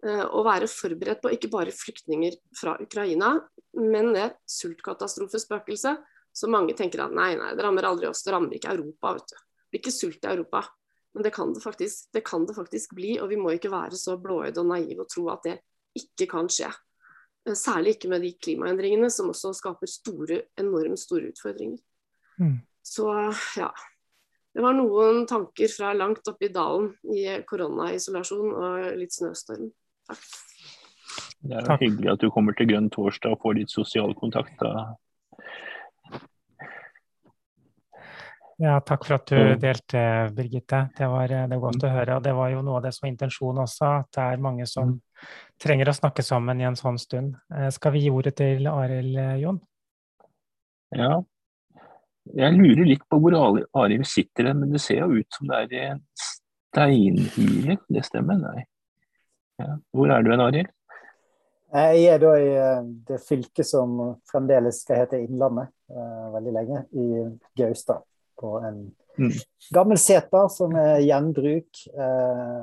Speaker 7: Og være forberedt på ikke bare flyktninger fra Ukraina, men det sultkatastrofespøkelset som mange tenker at nei, nei, det rammer aldri oss, det rammer ikke Europa. vet du. Det blir ikke sult i Europa. Men det kan det, faktisk, det kan det faktisk bli, og vi må ikke være så blåøyde og naive og tro at det ikke kan skje. Eh, særlig ikke med de klimaendringene som også skaper store, enormt store utfordringer. Mm. Så ja. Det var noen tanker fra langt oppe i dalen i koronaisolasjon og litt snøstorm. Takk.
Speaker 2: Det er Takk. hyggelig at du kommer til Grønn torsdag og får litt sosial kontakt. Da.
Speaker 1: Ja, takk for at du delte, Birgitte. Det var, det var godt å høre. Og det var jo noe av det som var intensjonen også, at det er mange som trenger å snakke sammen i en sånn stund. Eh, skal vi gi ordet til Arild, eh, Jon?
Speaker 2: Ja. Jeg lurer litt på hvor Arild sitter men det ser jo ut som det er i en steinhule. Det stemmer? Nei. Ja. Hvor er du hen, Arild?
Speaker 8: Jeg er da i eh, det fylket som fremdeles skal hete Innlandet, veldig lenge, i Gaustad på en mm. gammel seter som er gjenbruk. Eh,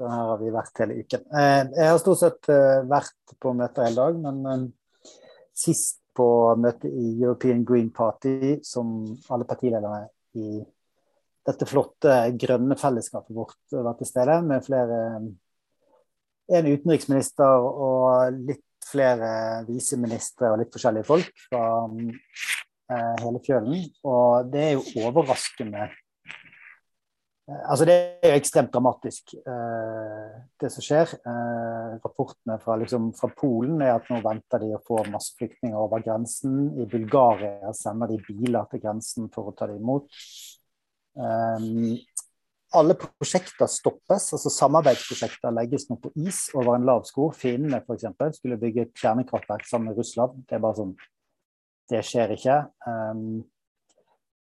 Speaker 8: Her har vi vært hele uken. Eh, jeg har stort sett eh, vært på møter hele dag, men eh, sist på møtet i European Green Party, som alle partilederne i dette flotte grønne fellesskapet vårt var til stede, med flere en utenriksminister og litt flere viseministre og litt forskjellige folk fra Eh, hele fjølen. Og det er jo overraskende eh, Altså, det er jo ekstremt dramatisk, eh, det som skjer. rapportene fra, liksom, fra, Polen er at nå venter de å få masse flyktninger over grensen. I Bulgaria sender de biler til grensen for å ta dem imot. alle prosjekter stoppes. altså Samarbeidsprosjekter legges nå på is over en lav sko. Finnene f.eks. skulle bygge et kjernekraftverk sammen med Russland. Det er bare sånn det skjer ikke. Um,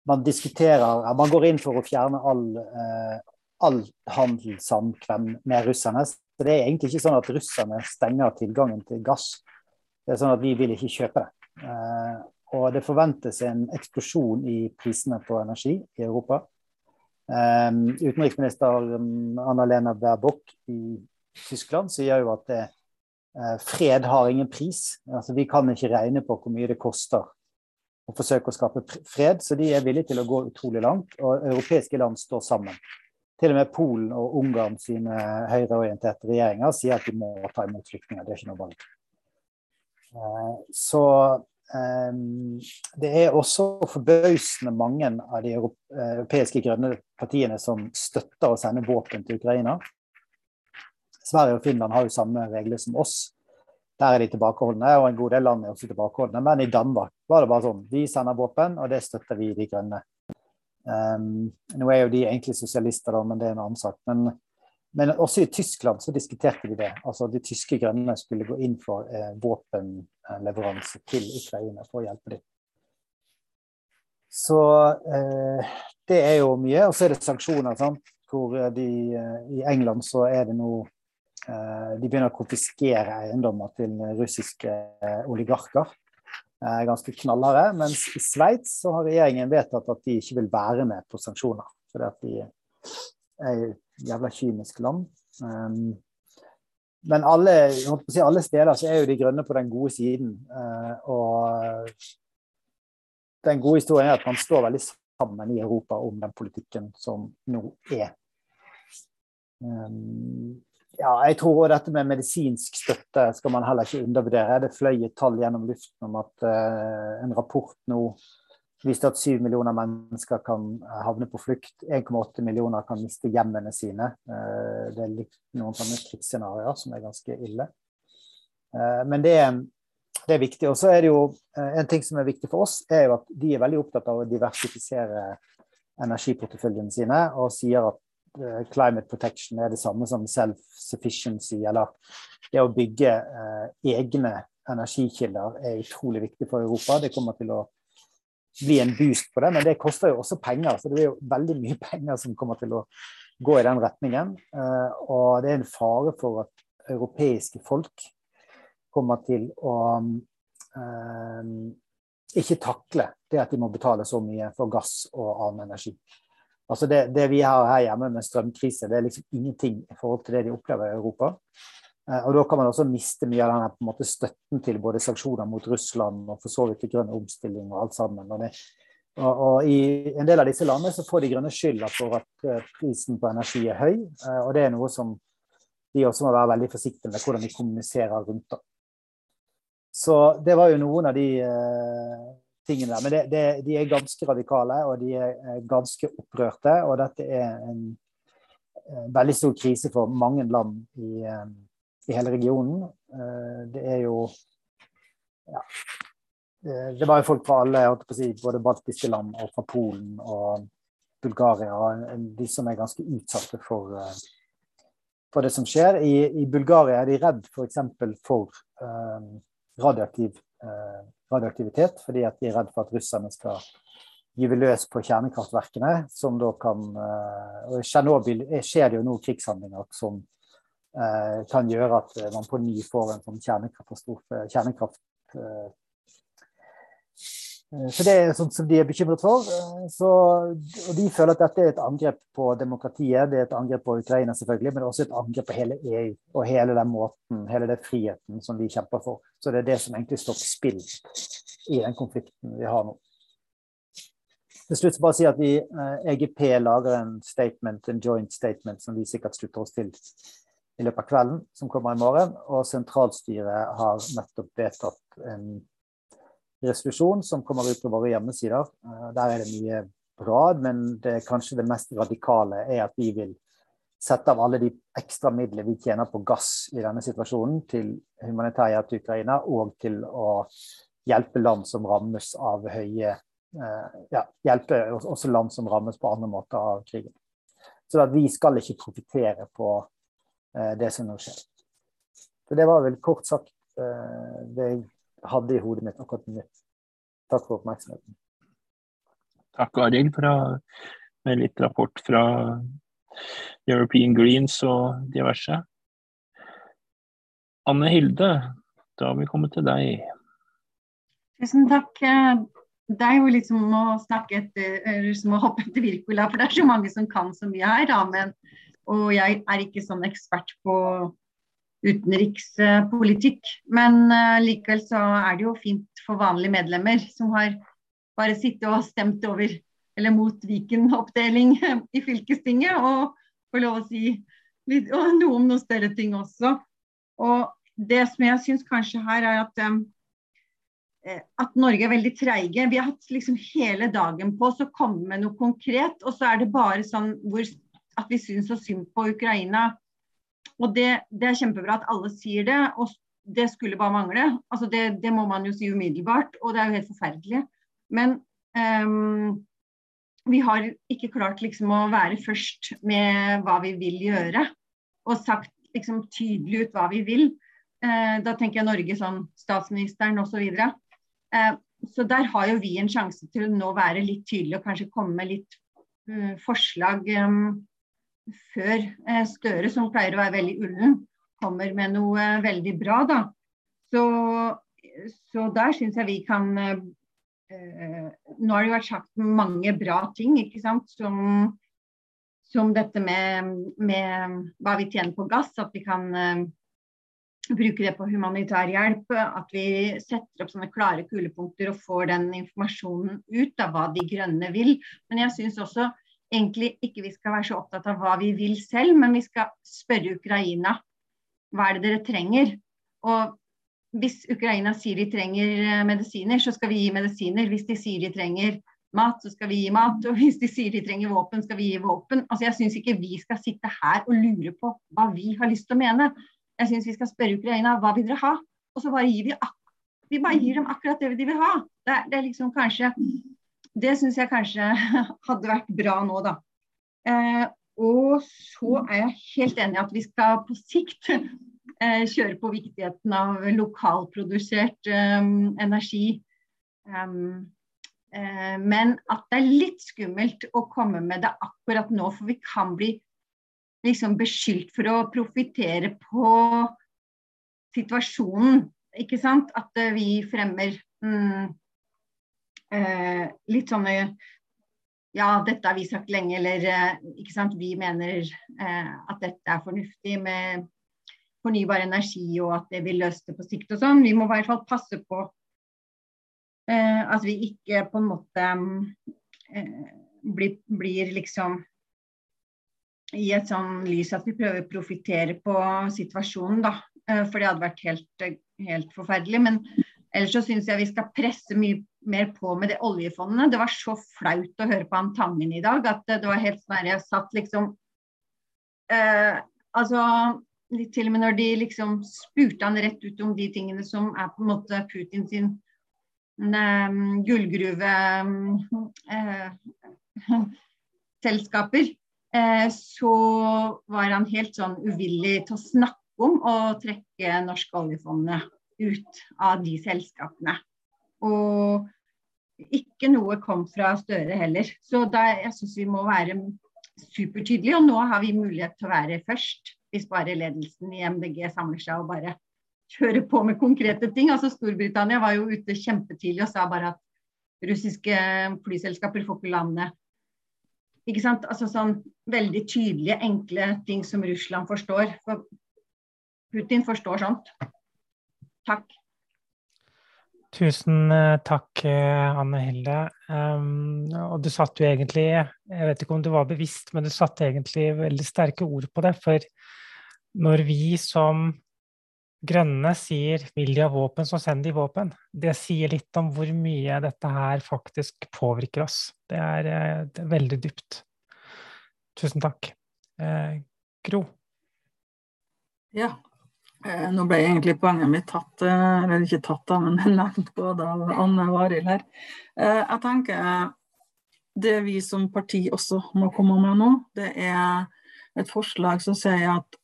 Speaker 8: man diskuterer Man går inn for å fjerne all, uh, all handelssamkvem med russerne. Så det er egentlig ikke sånn at russerne stenger tilgangen til gass. Det er sånn at vi vil ikke kjøpe det. Uh, og det forventes en eksplosjon i prisene på energi i Europa. Um, utenriksminister Anna-Lena Baerbock i Tyskland sier jo at det, Eh, fred har ingen pris. Altså, vi kan ikke regne på hvor mye det koster å forsøke å skape fred, så de er villige til å gå utrolig langt. Og europeiske land står sammen. Til og med Polen og Ungarn sine høyreorienterte regjeringer sier at de må ta imot flyktninger. Det er ikke noe valg. Så det er også forbausende mange av de europeiske grønne partiene som støtter å sende våpen til Ukraina. Sverige og Finland har jo samme regler som oss. Der er de tilbakeholdne, og en god del land er også tilbakeholdne. Men i Danmark var det bare sånn. Vi sender våpen, og det støtter vi De grønne. Um, nå er jo de egentlig sosialister, da, men det er en annen sak. Men, men, også i Tyskland så diskuterte de det. Altså De tyske grønne skulle gå inn for eh, våpenleveranse til Ukraina for å hjelpe dem. Så eh, det er jo mye. Og så er det sanksjoner. Sant? Hvor de, eh, I England så er det nå Eh, de begynner å konfiskere eiendommer til russiske eh, oligarker. Eh, ganske knallharde. Mens i Sveits så har regjeringen vedtatt at de ikke vil være med på sanksjoner. Fordi at de er et jævla kynisk land. Men alle, si, alle, steder så er jo de grønne på den gode siden. Og den gode historien er at man står veldig sammen i Europa om den politikken som nå er. Ja, jeg tror dette med medisinsk støtte skal man heller ikke undervurdere. Det fløy et tall gjennom luften om at uh, en rapport nå viste at syv millioner mennesker kan havne på flukt. 1,8 millioner kan miste hjemmene sine. Uh, det er litt noen sånne krigsscenarioer som er ganske ille. Uh, men det er, det er viktig. Og så er det jo en ting som er viktig for oss, er jo at de er veldig opptatt av å diversifisere energiporteføljene sine, og sier at climate protection er det samme som self-sufficiency, eller det å bygge eh, egne energikilder er utrolig viktig for Europa. Det kommer til å bli en boost på det, men det koster jo også penger. Så det er jo veldig mye penger som kommer til å gå i den retningen. Eh, og det er en fare for at europeiske folk kommer til å eh, ikke takle det at de må betale så mye for gass og annen energi. Altså det, det, vi har her hjemme med strømkrise, det er liksom ingenting i forhold til det de opplever i Europa. Eh, og Da kan man også miste mye av denne på en måte, støtten til både sanksjoner mot Russland og for så vidt til grønn omstilling og alt sammen. Og, det, og, og, I en del av disse landene så får de grønne skylda for at eh, prisen på energi er høy. Eh, og det er noe som de også må være veldig forsiktige med hvordan de kommuniserer rundt. det. Så det var jo noen av de tingene der. Men det, det, de er ganske radikale, og de er ganske opprørte. Og dette er en, en veldig stor krise for mange land i, eh, i hele regionen. Eh, det er jo ja, det var jo folk fra alle, si, både baltiske land og fra Polen og Bulgaria, de som er ganske utsatte for, eh, for det som skjer. I, I, Bulgaria er de redd f.eks. for, for um, radioaktiv uh, radioaktivitet, fordi at de er redd for at russerne skal gyve løs på kjernekraftverkene. som da kan, eh, og I Tsjernobyl skjer det jo nå krigshandlinger som eh, kan gjøre at man på ny får en sånn kjernekraftkatastrofe, kjernekraft eh, så Det er sånt som de er bekymret for. Så, og De føler at dette er et angrep på demokratiet, det er et angrep på Ukraina, selvfølgelig, men også et angrep på hele EU og hele den måten, hele den friheten som vi kjemper for. Så det er det som egentlig står på spill i den konflikten vi har nå. Til slutt bare si at vi, EGP lager en statement, en joint statement som vi sikkert slutter oss til i løpet av kvelden, som kommer i morgen. Og sentralstyret har nettopp vedtatt en resolusjon som kommer ut på våre hjemmesider. Eh, der er det mye bra, men det, kanskje det mest radikale er at vi vil sette av alle de ekstra midlene vi tjener på gass i denne situasjonen, til humanitær hjelp til Ukraina og til å hjelpe land som rammes av høye eh, ja, Hjelpe også land som rammes på andre måter av krigen. Så at vi skal ikke profitere på eh, det som nå skjer. Så Det var vel kort sagt det hadde i hodet mitt akkurat nå. Takk for oppmerksomheten.
Speaker 2: Takk, Arild, med litt rapport fra European Greens og diverse. Anne Hilde, da har vi kommet til deg.
Speaker 9: Tusen takk. Det er jo liksom å snakke etter, som å hoppe etter Virkola, for det er så mange som kan så mye her. Da, men, og jeg er ikke sånn ekspert på utenrikspolitikk. Men uh, likevel så er det jo fint for vanlige medlemmer som har bare sittet og stemt over eller mot Viken-oppdeling i fylkestinget, og få lov å si litt, noe om noen større ting også. Og det som jeg syns kanskje her er at eh, at Norge er veldig treige. Vi har hatt liksom hele dagen på oss å komme med noe konkret, og så er det bare sånn hvor, at vi syns så synd på Ukraina. Og det, det, er kjempebra at alle sier det, og det skulle bare mangle. Altså det, det, må man jo si umiddelbart, og det er jo helt forferdelig. Men um, vi har ikke klart liksom å være først med hva vi vil gjøre, og sagt liksom tydelig ut hva vi vil. Uh, da tenker jeg Norge sånn statsministeren osv. Så, uh, så der har jo vi en sjanse til å nå være litt tydelige og kanskje komme med litt uh, forslag um, før uh, Støre, som pleier å være veldig ullen, kommer med noe veldig bra. da. Så, så der syns jeg vi kan Eh, nå har det vært sagt mange bra ting, ikke sant. Som, som dette med, med, hva vi tjener på gass. At vi kan bruke det på humanitær hjelp. At vi setter opp sånne klare kulepunkter og får den informasjonen ut av hva de grønne vil. Men jeg syns også egentlig ikke vi skal være så opptatt av hva vi vil selv, men vi skal spørre Ukraina hva er det dere trenger. Og hvis Ukraina sier de trenger eh, medisiner, så skal vi gi medisiner. Hvis de sier de trenger mat, så skal vi gi mat. Og hvis de sier de trenger våpen, skal vi gi våpen. Altså, jeg syns ikke vi skal sitte her og lure på hva vi har lyst til å mene. Jeg syns vi skal spørre Ukraina hva vil dere ha, og så bare gir vi, vi bare gir dem akkurat det de vil ha. Det, det er liksom kanskje Det syns jeg kanskje hadde vært bra nå, da. Eh, og så er jeg helt enig i at vi skal på sikt eh, kjøre på viktigheten av lokalprodusert eh, energi. Um, men at det er litt skummelt å komme med det akkurat nå, for vi kan bli liksom beskyldt for å profitere på situasjonen. Ikke sant? At eh, vi fremmer mm, eh, litt sånne ja, dette har vi sagt lenge, eller eh, ikke sant, vi mener eh, at dette er fornuftig med fornybar energi og at det vil løse det på sikt og sånn. Vi må i hvert fall passe på eh, at vi ikke på en måte eh, blir, blir, liksom i et sånn lys at vi prøver å profitere på situasjonen, da. Eh, for det hadde vært helt, helt forferdelig. Men ellers så syns jeg vi skal presse mye mer på med det oljefondet. Det var så flaut å høre på han Tangen i dag at det var helt sånn jeg satt liksom eh, Altså til og med når de liksom spurte han rett ut om de tingene som er på en måte Putin sin um, gullgruve uh, selskaper, uh, så var han helt sånn uvillig til å snakke om å trekke norske oljefondet ut av de selskapene. Og ikke noe kom fra Støre heller. Så da, jeg syns vi må være supertydelige, og nå har vi mulighet til å være først hvis bare ledelsen i MDG samler seg og bare kjører på med konkrete ting. Altså Storbritannia var jo ute kjempetidlig og sa bare at russiske flyselskaper får ikke lande. Ikke sant? Altså sånn veldig tydelige, enkle ting som Russland forstår. For Putin forstår sånt. Takk.
Speaker 1: Tusen eh, takk, eh, Anne Hilde. Um, og du satt jo egentlig, jeg vet ikke om du var bevisst, men du satte egentlig veldig sterke ord på det. For når vi som grønne sier 'vil de ha våpen, så send de våpen', det sier litt om hvor mye dette her faktisk påvirker oss. Det er, eh, det er veldig dypt. Tusen takk. Eh, Gro?
Speaker 5: Ja. Eh, nå ble egentlig poenget mitt tatt, eh, eller ikke tatt, da, men nevnt både av Anne og Arild her. Eh, jeg tenker det vi som parti også må komme med nå, det er et forslag som sier at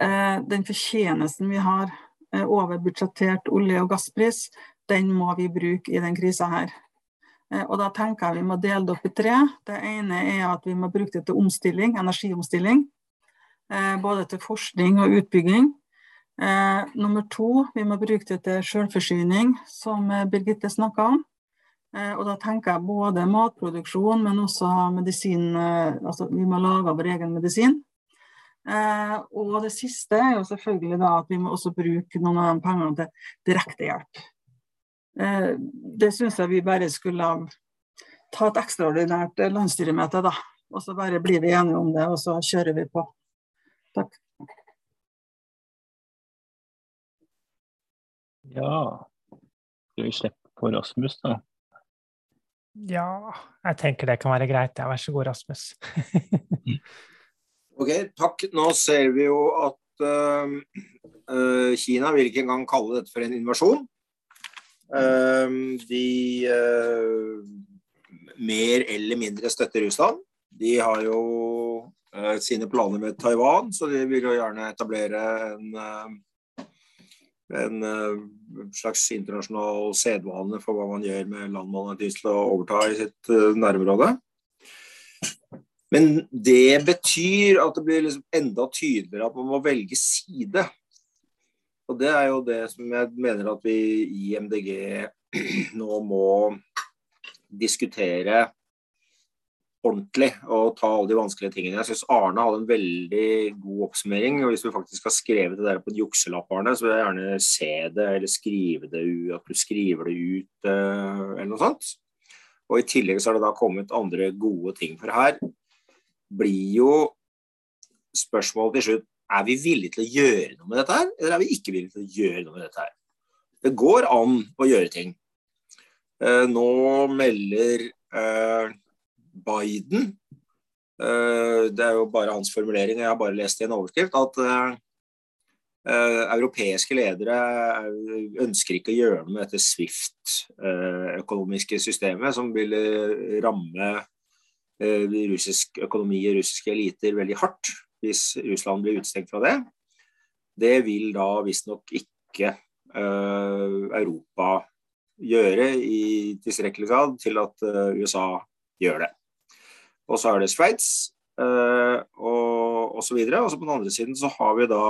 Speaker 5: den fortjenesten vi har eh, over budsjettert olje- og gasspris, den må vi bruke i den krisa her. Og da tenker jeg vi må dele det opp i tre. Det ene er at vi må bruke det til omstilling, energiomstilling. Både til forskning og utbygging. Nummer to, vi må bruke det til selvforsyning, som Birgitte snakka om. Og da tenker jeg både matproduksjon, men også medisin. Altså vi må lage vår egen medisin. Eh, og det siste er jo selvfølgelig da at vi må også bruke noen av de pengene til direktehjelp. Eh, det syns jeg vi bare skulle ta et ekstraordinært landsstyremøte, da. Og så bare blir vi enige om det, og så kjører vi på. Takk.
Speaker 2: Ja. Skal vi slippe på Rasmus, da?
Speaker 1: Ja, jeg tenker det kan være greit. Ja, vær så god, Rasmus.
Speaker 4: ok, takk. Nå ser vi jo at uh, uh, Kina vil ikke engang kalle dette for en invasjon. Uh, de mer eller mindre støtter Russland. De har jo sine planer med Taiwan, så de vil jo gjerne etablere en en uh, slags internasjonal sedvane for hva man gjør med land man har til å overta i sitt nærområde. Men det betyr at det blir liksom enda tydeligere at man må velge side. Og det er jo det som jeg mener at vi i MDG nå må diskutere ordentlig og ta alle de vanskelige tingene. Jeg syns Arne hadde en veldig god oppsummering. og Hvis du faktisk har skrevet det der på en jukselapp, Arne, så vil jeg gjerne se det eller skrive det ut, at du skriver det ut eh, eller noe sånt. Og I tillegg så har det da kommet andre gode ting. For her blir jo spørsmålet til slutt er vi villige til å gjøre noe med dette her, eller er vi ikke villige til å gjøre noe med dette her. Det går an å gjøre ting. Eh, nå melder eh, Biden eh, Det er jo bare hans formulering, jeg har bare lest i en overskrift, at uh, europeiske ledere ønsker ikke å gjøre noe med dette Swift-økonomiske systemet, som vil ramme uh, russisk økonomi og russiske eliter veldig hardt hvis Russland blir utestengt fra det. Det vil da visstnok ikke Europa gjøre i tilstrekkelig grad til at USA gjør det. Og så er det Sveits uh, og osv. Og, og så på den andre siden så har vi da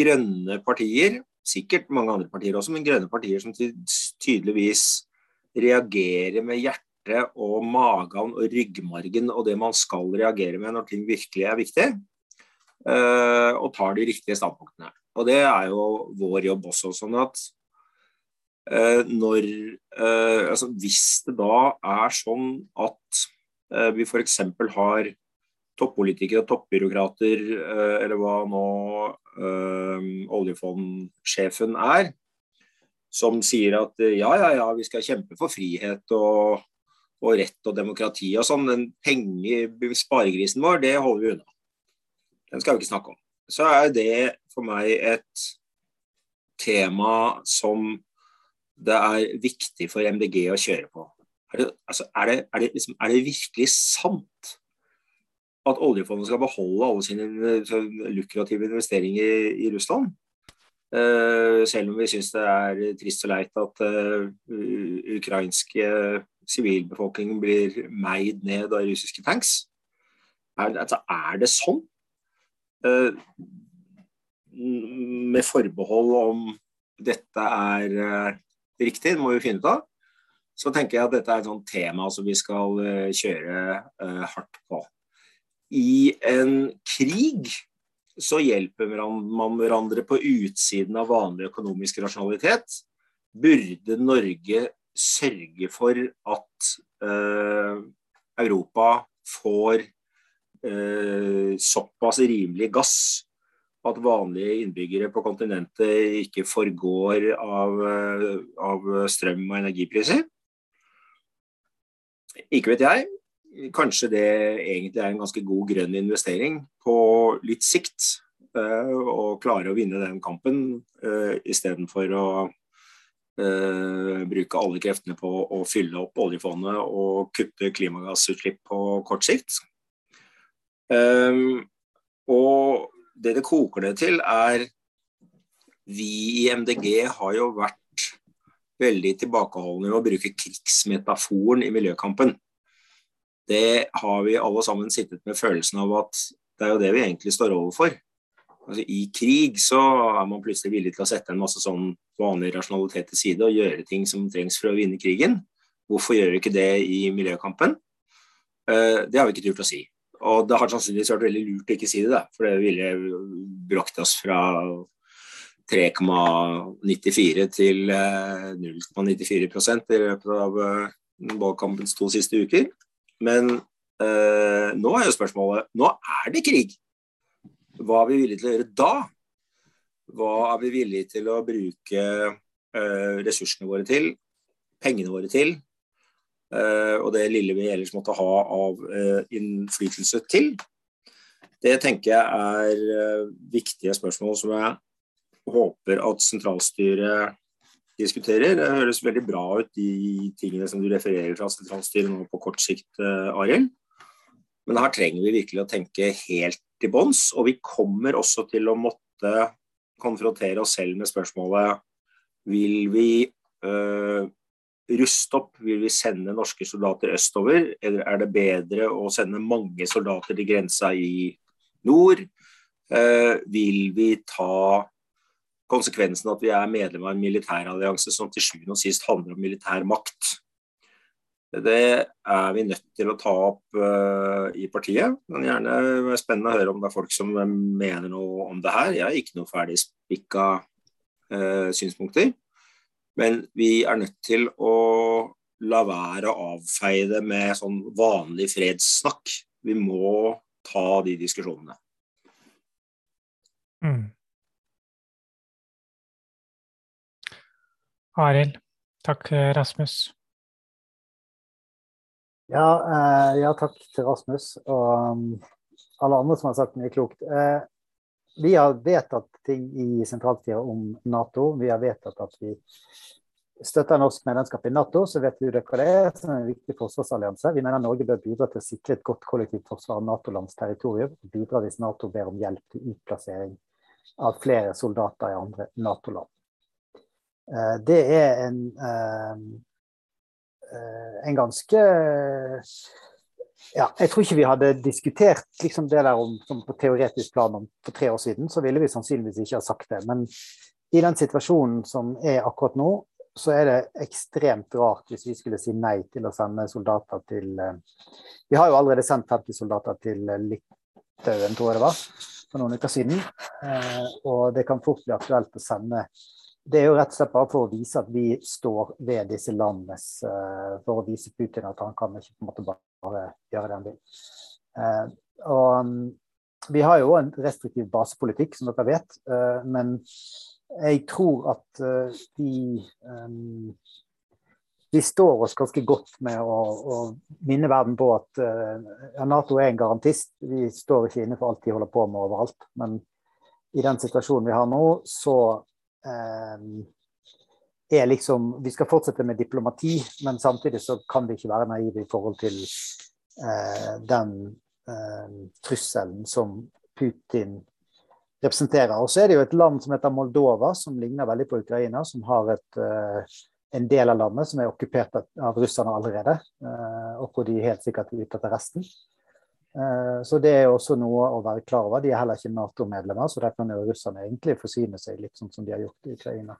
Speaker 4: grønne partier, sikkert mange andre partier også, men grønne partier som tydeligvis reagerer med hjertet og magen og ryggmargen og det man skal reagere med når ting virkelig er viktig, uh, og tar de riktige standpunktene. Og det er jo vår jobb også. sånn at uh, når altså Hvis det da er sånn at Eh, vi f.eks. har toppolitikere og toppbyråkrater, eh, eller hva nå øh, oljefondsjefen er, som sier at ja, ja, ja, vi skal kjempe for frihet og, og rett og demokrati og sånn. Den penger, sparegrisen vår, det holder vi unna. Den skal vi ikke snakke om. Så er det for meg et tema som det er viktig for MDG å kjøre på. Er det, altså, er, det, er, det liksom, er det, virkelig sant at oljefondet skal beholde alle sine lukrative investeringer i Russland? Uh, selv om vi syns det er trist og leit at uh, ukrainske sivilbefolkningen blir meid ned av russiske tanks. Er, altså, er det sånn? Uh, med forbehold om dette er riktig, det må vi finne ut av så tenker jeg at dette er et sånt tema som vi skal uh, kjøre uh, hardt på. I en krig så hjelper man hverandre på utsiden av vanlig økonomisk rasjonalitet. Burde Norge sørge for at uh, Europa får såpass rimelig gass at vanlige innbyggere på kontinentet ikke forgår av, av strøm- og energipriser? Ikke vet jeg. Kanskje det egentlig er en ganske god grønn investering på litt sikt. Å klare å vinne den kampen uh, istedenfor å uh, bruke alle kreftene på å fylle opp oljefondet og kutte klimagassutslipp på kort sikt. Og det det koker det til, er vi i MDG har jo vært veldig tilbakeholdne med å bruke krigsmetaforen i miljøkampen. Det har vi alle sammen sittet med følelsen av at det er jo det vi egentlig står overfor. Altså, I krig så er man plutselig villig til å sette en masse sånn vanlig rasjonalitet til side og gjøre ting som trengs for å vinne krigen. Hvorfor gjør vi ikke det i miljøkampen? Uh, det har vi ikke turt å si. Og det har sannsynligvis vært veldig lurt å ikke si det, for det ville brakt oss fra 3,94 til 0,94 eh, i løpet av ballkampens valgkampens to siste uker. Men eh, nå er jo spørsmålet Nå er det krig. Hva er vi villige til å gjøre da? Hva er vi villige til å bruke ressursene våre til, pengene våre til, og det lille vi ellers måtte ha av innflytelse til. Det tenker jeg er viktige spørsmål som jeg håper at sentralstyret diskuterer. Det høres veldig bra ut, de tingene som du refererer fra sentralstyret nå på kort sikt, Arild. Men her trenger vi virkelig å tenke helt til bunns. Og vi kommer også til å måtte konfrontere oss selv med spørsmålet vil vi øh, ruste opp, vil vi sende norske soldater østover, eller er det bedre å sende mange soldater til grensa i nord? Uh, vil vi ta konsekvensen at vi er medlem av en militærallianse som til sjuende og sist handler om militær makt? Det er vi nødt til å ta opp uh, i partiet. Men gjerne det er spennende å høre om det er folk som mener noe om det her. Jeg har ikke noe ferdig spikka uh, synspunkter. Men vi er nødt til å la være å avfeie det med sånn vanlig fredssnakk. Vi må ta de diskusjonene.
Speaker 1: Mm. Arild. Takk, Rasmus.
Speaker 8: Ja, eh, ja, takk til Rasmus og um, alle andre som har sagt mye klokt. Eh, vi har vedtatt ting i sentralstyret om Nato. Vi har vedtatt at vi støtter norsk medlemskap i Nato, så vet du det hva det er. som en viktig forsvarsallianse. Vi mener Norge bør bidra til å sikre et godt kollektivt forsvar av Nato-lands territorium. Bidra hvis Nato ber om hjelp til utplassering av flere soldater i andre Nato-land. Eh, det er en Eh, en ganske ja, Jeg tror ikke vi hadde diskutert liksom det der om, på teoretisk plan om, for tre år siden. Så ville vi sannsynligvis ikke ha sagt det. Men i den situasjonen som er akkurat nå, så er det ekstremt rart hvis vi skulle si nei til å sende soldater til eh, Vi har jo allerede sendt 50 soldater til Litauen, tror jeg det var, for noen uker siden. Eh, og det kan fort bli aktuelt å sende det er jo rett og slett bare for å vise at vi står ved disse landenes uh, For å vise Putin at han kan ikke på en måte bare gjøre det han vil. Uh, og um, Vi har jo en restriktiv basepolitikk, som dere vet. Uh, men jeg tror at vi vi står oss ganske godt med å, å minne verden på at uh, Nato er en garantist. Vi står ikke inne for alt de holder på med overalt. Men i den situasjonen vi har nå, så er liksom Vi skal fortsette med diplomati, men samtidig så kan vi ikke være naive i forhold til eh, den eh, trusselen som Putin representerer. Og så er det jo et land som heter Moldova, som ligner veldig på Ukraina, som har et, eh, en del av landet som er okkupert av russerne allerede, eh, og hvor de helt sikkert er ute etter resten. Eh, så det er også noe å være klar over. De er heller ikke Nato-medlemmer, så der kan jo russerne egentlig forsyne seg litt sånn som de har gjort i Ukraina.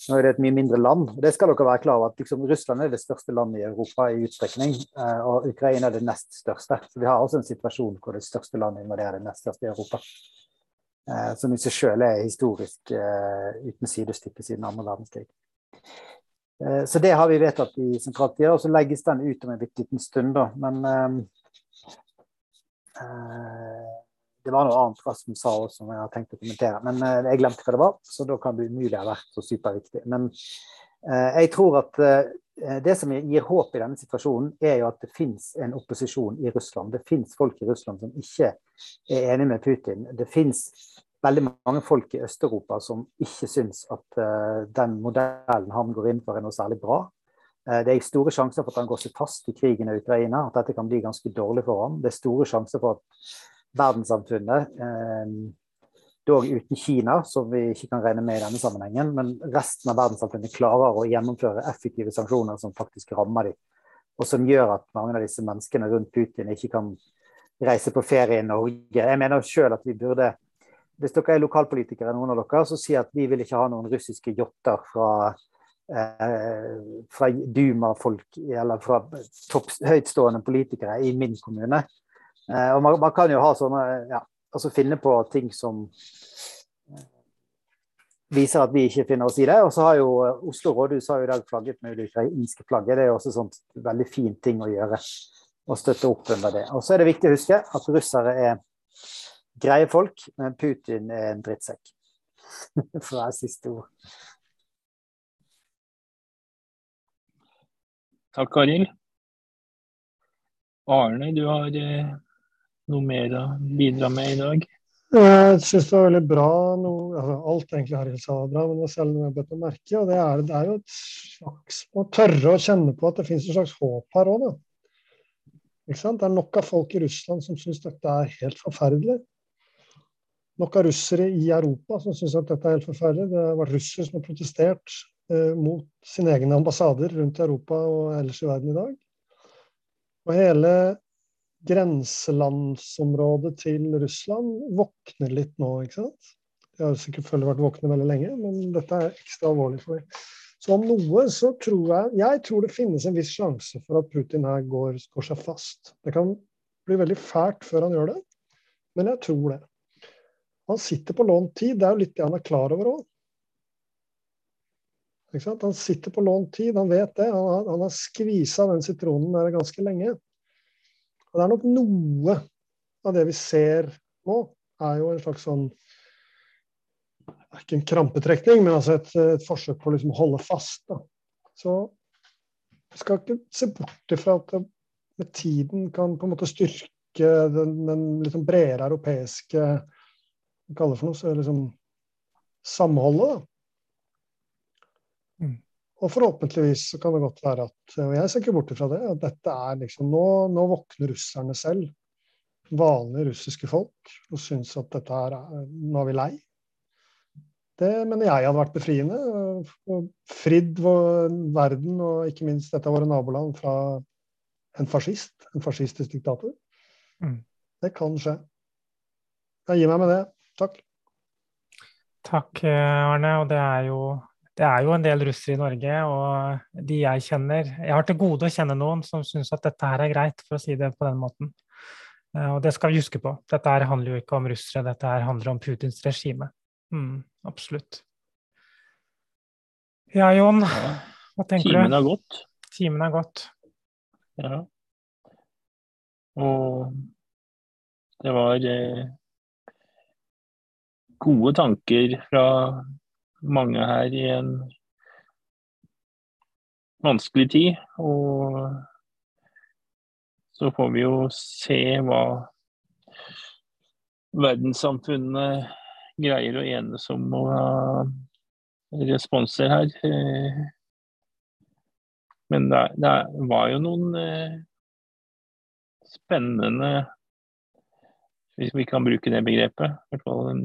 Speaker 8: Nå er det et mye mindre land. og Det skal dere være klar over at liksom, Russland er det største landet i Europa i utstrekning, eh, og Ukraina er det nest største. Så vi har også en situasjon hvor det største landet invaderer det nest største i Europa. Eh, som i seg selv er historisk uten sidestykke siden andre verdenskrig. Så det har vi vedtatt i sentraltida, og så legges den ut om en bitte liten stund. da, men Eh, det var noe annet Rasmus sa også, som jeg har tenkt å kommentere. Men eh, jeg glemte hva det var, så da kan det umulig ha vært så superviktig. Men eh, jeg tror at det som gir håp i denne situasjonen, er jo at det finnes en opposisjon i Russland. Det finnes folk i Russland som ikke er enig med Putin. Det finnes veldig mange folk i Øst-Europa som ikke syns at den modellen han går inn for, er noe særlig bra. Eh, det er store sjanser for at han går seg fast i krigen i Ukraina, at dette kan bli ganske dårlig for ham. Det er store sjanser for at verdenssamfunnet, eh, dog uten Kina, som vi ikke kan regne med i denne sammenhengen, men resten av verdenssamfunnet klarer å gjennomføre effektive sanksjoner som faktisk rammer dem, og som gjør at mange av disse menneskene rundt Putin ikke kan reise på ferie i Norge. Jeg mener selv at vi burde Hvis dere er lokalpolitikere, noen av dere, så si at vi vil ikke ha noen russiske yachter fra fra Duma-folk eller fra topp, høytstående politikere i min kommune. Eh, og man, man, kan jo ha sånne ja, altså finne på ting som eh, viser at vi ikke finner oss i det. Og så har jo Oslo rådhus har jo i dag flagget med det ukrainske flagget. Det er jo også sånt veldig fin ting å gjøre. Å støtte opp under det. Og så er det viktig å huske at russere er greie folk, men Putin er en drittsekk. For å være siste ord.
Speaker 2: Takk, Arild. Arne, du har eh, noe mer å bidra med i dag?
Speaker 3: Jeg syns det var veldig bra noe, altså Alt egentlig Arild sa var bra, men det var selv noe jeg bet meg merke og det er, det er jo et slags Å tørre å kjenne på at det finnes et slags håp her òg, da. Ikke sant? Det er nok av folk i Russland som syns dette er helt forferdelig. Nok av russere i Europa som syns at dette er helt forferdelig. Det har vært russere som har protestert mot sine egne ambassader rundt i Europa og ellers i verden i dag. Og hele grenselandsområdet til Russland våkner litt nå, ikke sant. De har selvfølgelig vært våkne veldig lenge, men dette er ekstra alvorlig for dem. Så om noe så tror jeg Jeg tror det finnes en viss sjanse for at Putin her går, går seg fast. Det kan bli veldig fælt før han gjør det, men jeg tror det. Han sitter på lånt tid, det er jo litt det han er klar over òg. Han sitter på lånt tid, han vet det. Han har, han har skvisa den sitronen der ganske lenge. Og det er nok noe av det vi ser nå, er jo en slags sånn Ikke en krampetrekning, men altså et, et forsøk på liksom å holde fast. Da. Så vi skal ikke se bort ifra at det med tiden kan på en måte styrke den, den liksom bredere europeiske hva kaller det for noe, så liksom samholdet. da. Og forhåpentligvis så kan det godt være at Og jeg ser ikke bort ifra det. At dette er liksom Nå, nå våkner russerne selv, vanlige russiske folk, og syns at dette her er Nå er vi lei. Det mener jeg hadde vært befriende. Og fridd vår verden, og ikke minst dette våre naboland, fra en fascist. En fascistisk diktator. Mm. Det kan skje. Jeg gir meg med det. Takk.
Speaker 1: Takk, Arne. Og det er jo det er jo en del russere i Norge, og de jeg kjenner Jeg har til gode å kjenne noen som syns at dette her er greit, for å si det på den måten. Eh, og det skal vi huske på. Dette her handler jo ikke om russere, dette her handler om Putins regime. Mm, absolutt. Ja, Jon, hva tenker
Speaker 2: Timen du? Timen har gått.
Speaker 1: Timen har gått.
Speaker 2: Ja. Og det var eh, gode tanker fra mange her i en vanskelig tid. Og så får vi jo se hva verdenssamfunnet greier å enes om å ha responser her. Men det, det var jo noen eh, spennende hvis vi kan bruke det begrepet. Hvert fall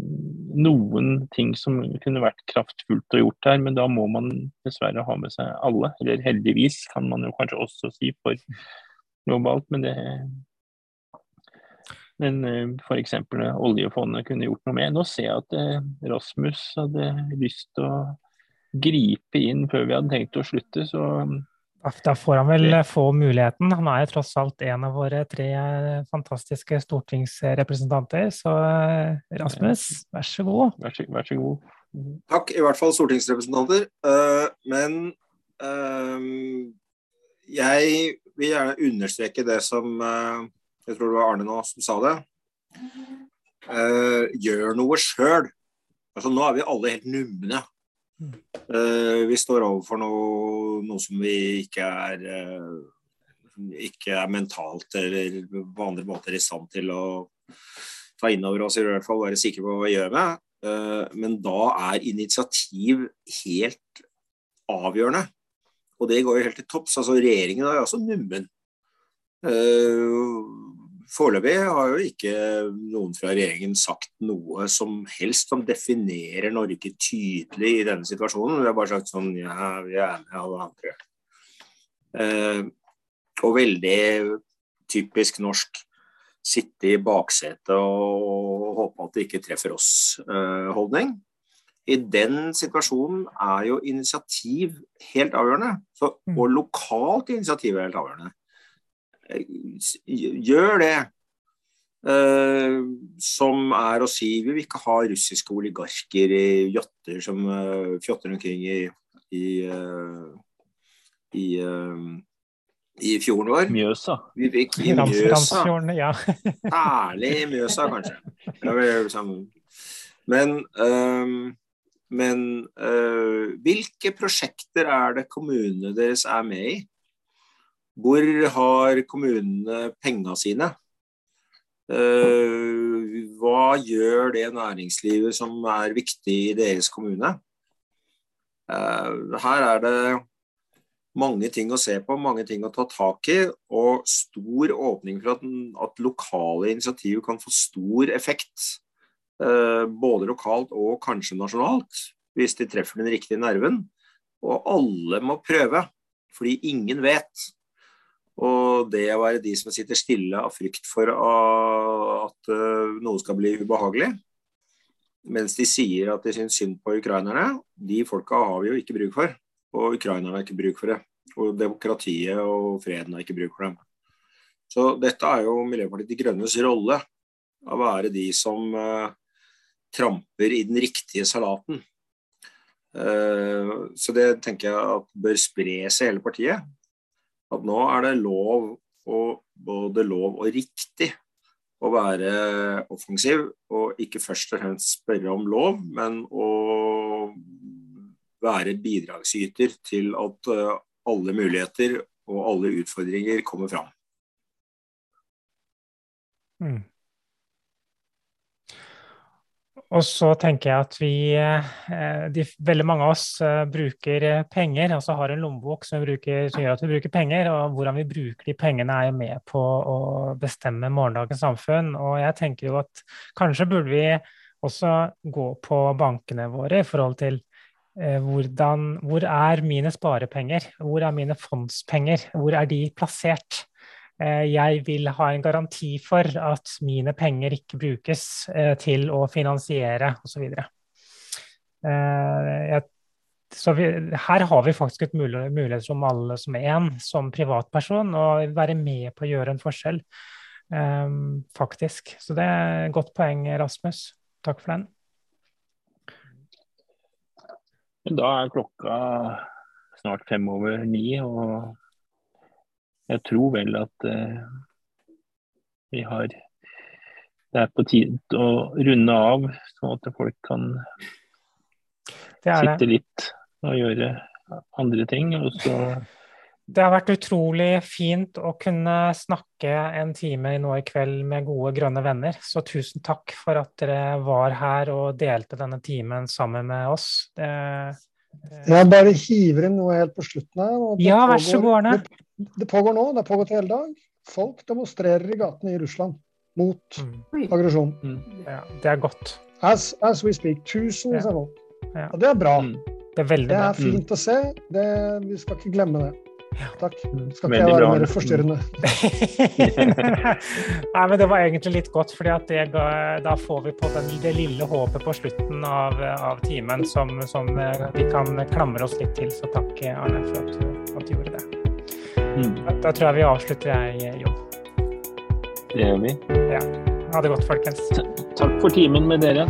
Speaker 2: noen ting som kunne vært kraftfullt og gjort her, men da må man dessverre ha med seg alle. Eller heldigvis, kan man jo kanskje også si for globalt, men det men eh, f.eks. oljefondet kunne gjort noe med. Nå ser jeg at eh, Rasmus hadde lyst til å gripe inn før vi hadde tenkt å slutte, så
Speaker 1: da får han vel få muligheten. Han er jo tross alt en av våre tre fantastiske stortingsrepresentanter. Så Rasmus, vær så god.
Speaker 2: Vær så, vær så god.
Speaker 4: Takk, i hvert fall stortingsrepresentanter. Uh, men uh, jeg vil gjerne understreke det som uh, Jeg tror det var Arne nå som sa det. gjør noe sjøl. Altså, nå er vi alle helt numne vi står overfor noe, noe, som vi ikke er uh, ikke er mentalt eller på andre måter i stand til å ta inn over oss, i hvert fall være sikre på hva vi gjør med. Uh, men da er initiativ helt avgjørende. Og det går jo helt til topps. Altså, regjeringen er jo også nummen. Foreløpig har jo ikke noen fra regjeringen sagt noe som helst som definerer Norge tydelig i denne situasjonen. Vi har bare sagt sånn ja, vi er med alle andre. Eh, og veldig typisk norsk sitte i baksetet og håpe at det ikke treffer oss-holdning. Eh, I den situasjonen er jo initiativ helt avgjørende. Så, mm. og lokalt initiativ er helt avgjørende. Gjør det. Uh, som er å si vi vil ikke ha russiske oligarker i jotter som uh, fjotter omkring i, i, uh, i, i, fjorden vår.
Speaker 2: Mjøsa.
Speaker 4: Vi vil ikke i Mjøsa.
Speaker 1: ja.
Speaker 4: Ærlig i Mjøsa, kanskje. Men, men hvilke prosjekter er det kommunene deres er med i? Hvor har kommunene penga sine? Eh, hva gjør det næringslivet som er viktig i deres kommune? Eh, her er det mange ting å se på, mange ting å ta tak i, og stor åpning for at, at lokale initiativ kan få stor effekt. Eh, både lokalt og kanskje nasjonalt, hvis de treffer den riktige nerven. Og alle må prøve, fordi ingen vet. Og det å være de som sitter stille av frykt for at eh, noe skal bli ubehagelig, mens de sier at de syns synd på ukrainerne, de folka har vi jo ikke bruk for. Og ukrainerne har ikke bruk for det. Og demokratiet og freden har ikke bruk for dem. Så dette er jo Miljøpartiet De Grønnes rolle. Å være de som uh, tramper i den riktige salaten. Uh, så det tenker jeg at bør spre seg hele partiet at nå er det lov og både lov og riktig å være offensiv, og ikke først og fremst spørre om lov, men å være bidragsyter til at eh, alle muligheter og alle utfordringer kommer fram. Mm.
Speaker 1: Og så tenker jeg at vi, eh, de, veldig mange av oss uh, bruker eh, penger, altså har en lommebok som, som, gjør at vi bruker penger. Og hvordan vi bruker de pengene er jo med på å bestemme morgendagens samfunn. Og jeg tenker jo at kanskje burde vi også gå på bankene våre i forhold til hvordan, hvor er mine sparepenger? Hvor er mine fondspenger? Hvor er de plassert? Eh, jeg vil ha en garanti for at mine penger ikke brukes eh, til å finansiere osv. Eh, så vi, her har vi faktisk et mulighet som alle som én, som privatperson, å være med på å gjøre en forskjell. Faktisk. Så det er et godt poeng, Rasmus. Takk for den.
Speaker 2: Da er klokka snart fem over ni, og jeg tror vel at eh, vi har Det er på tide å runde av, sånn at folk kan sitte litt og gjøre andre ting. og så
Speaker 1: det har vært utrolig fint å kunne snakke en time nå i kveld med gode, grønne venner. Så tusen takk for at dere var her og delte denne timen sammen med oss. Det,
Speaker 3: jeg bare hiver inn noe helt på slutten her.
Speaker 1: ja, vær så god, Arne.
Speaker 3: Det, det, pågår nå, det har pågått hele dag. Folk demonstrerer i gatene i Russland mot mm. aggresjon. Mm.
Speaker 1: Ja, det er godt.
Speaker 3: As, as we speak. Tusenvis av folk. Og det er bra. Mm.
Speaker 1: Det er veldig
Speaker 3: Det er fint å se. Det, vi skal ikke glemme det. Takk. Skal ikke jeg være mer forstyrrende.
Speaker 1: Nei, men det var egentlig litt godt, for da får vi på den, det lille håpet på slutten av, av timen som, som, eh, vi kan klamre oss litt til. Så takk, Arne, for at du, at du gjorde det. Mm. Da, da, tror jeg vi avslutter, jeg, Jon.
Speaker 2: Det gjør vi.
Speaker 1: Ja. Ha det godt, folkens.
Speaker 2: Takk for timen med dere.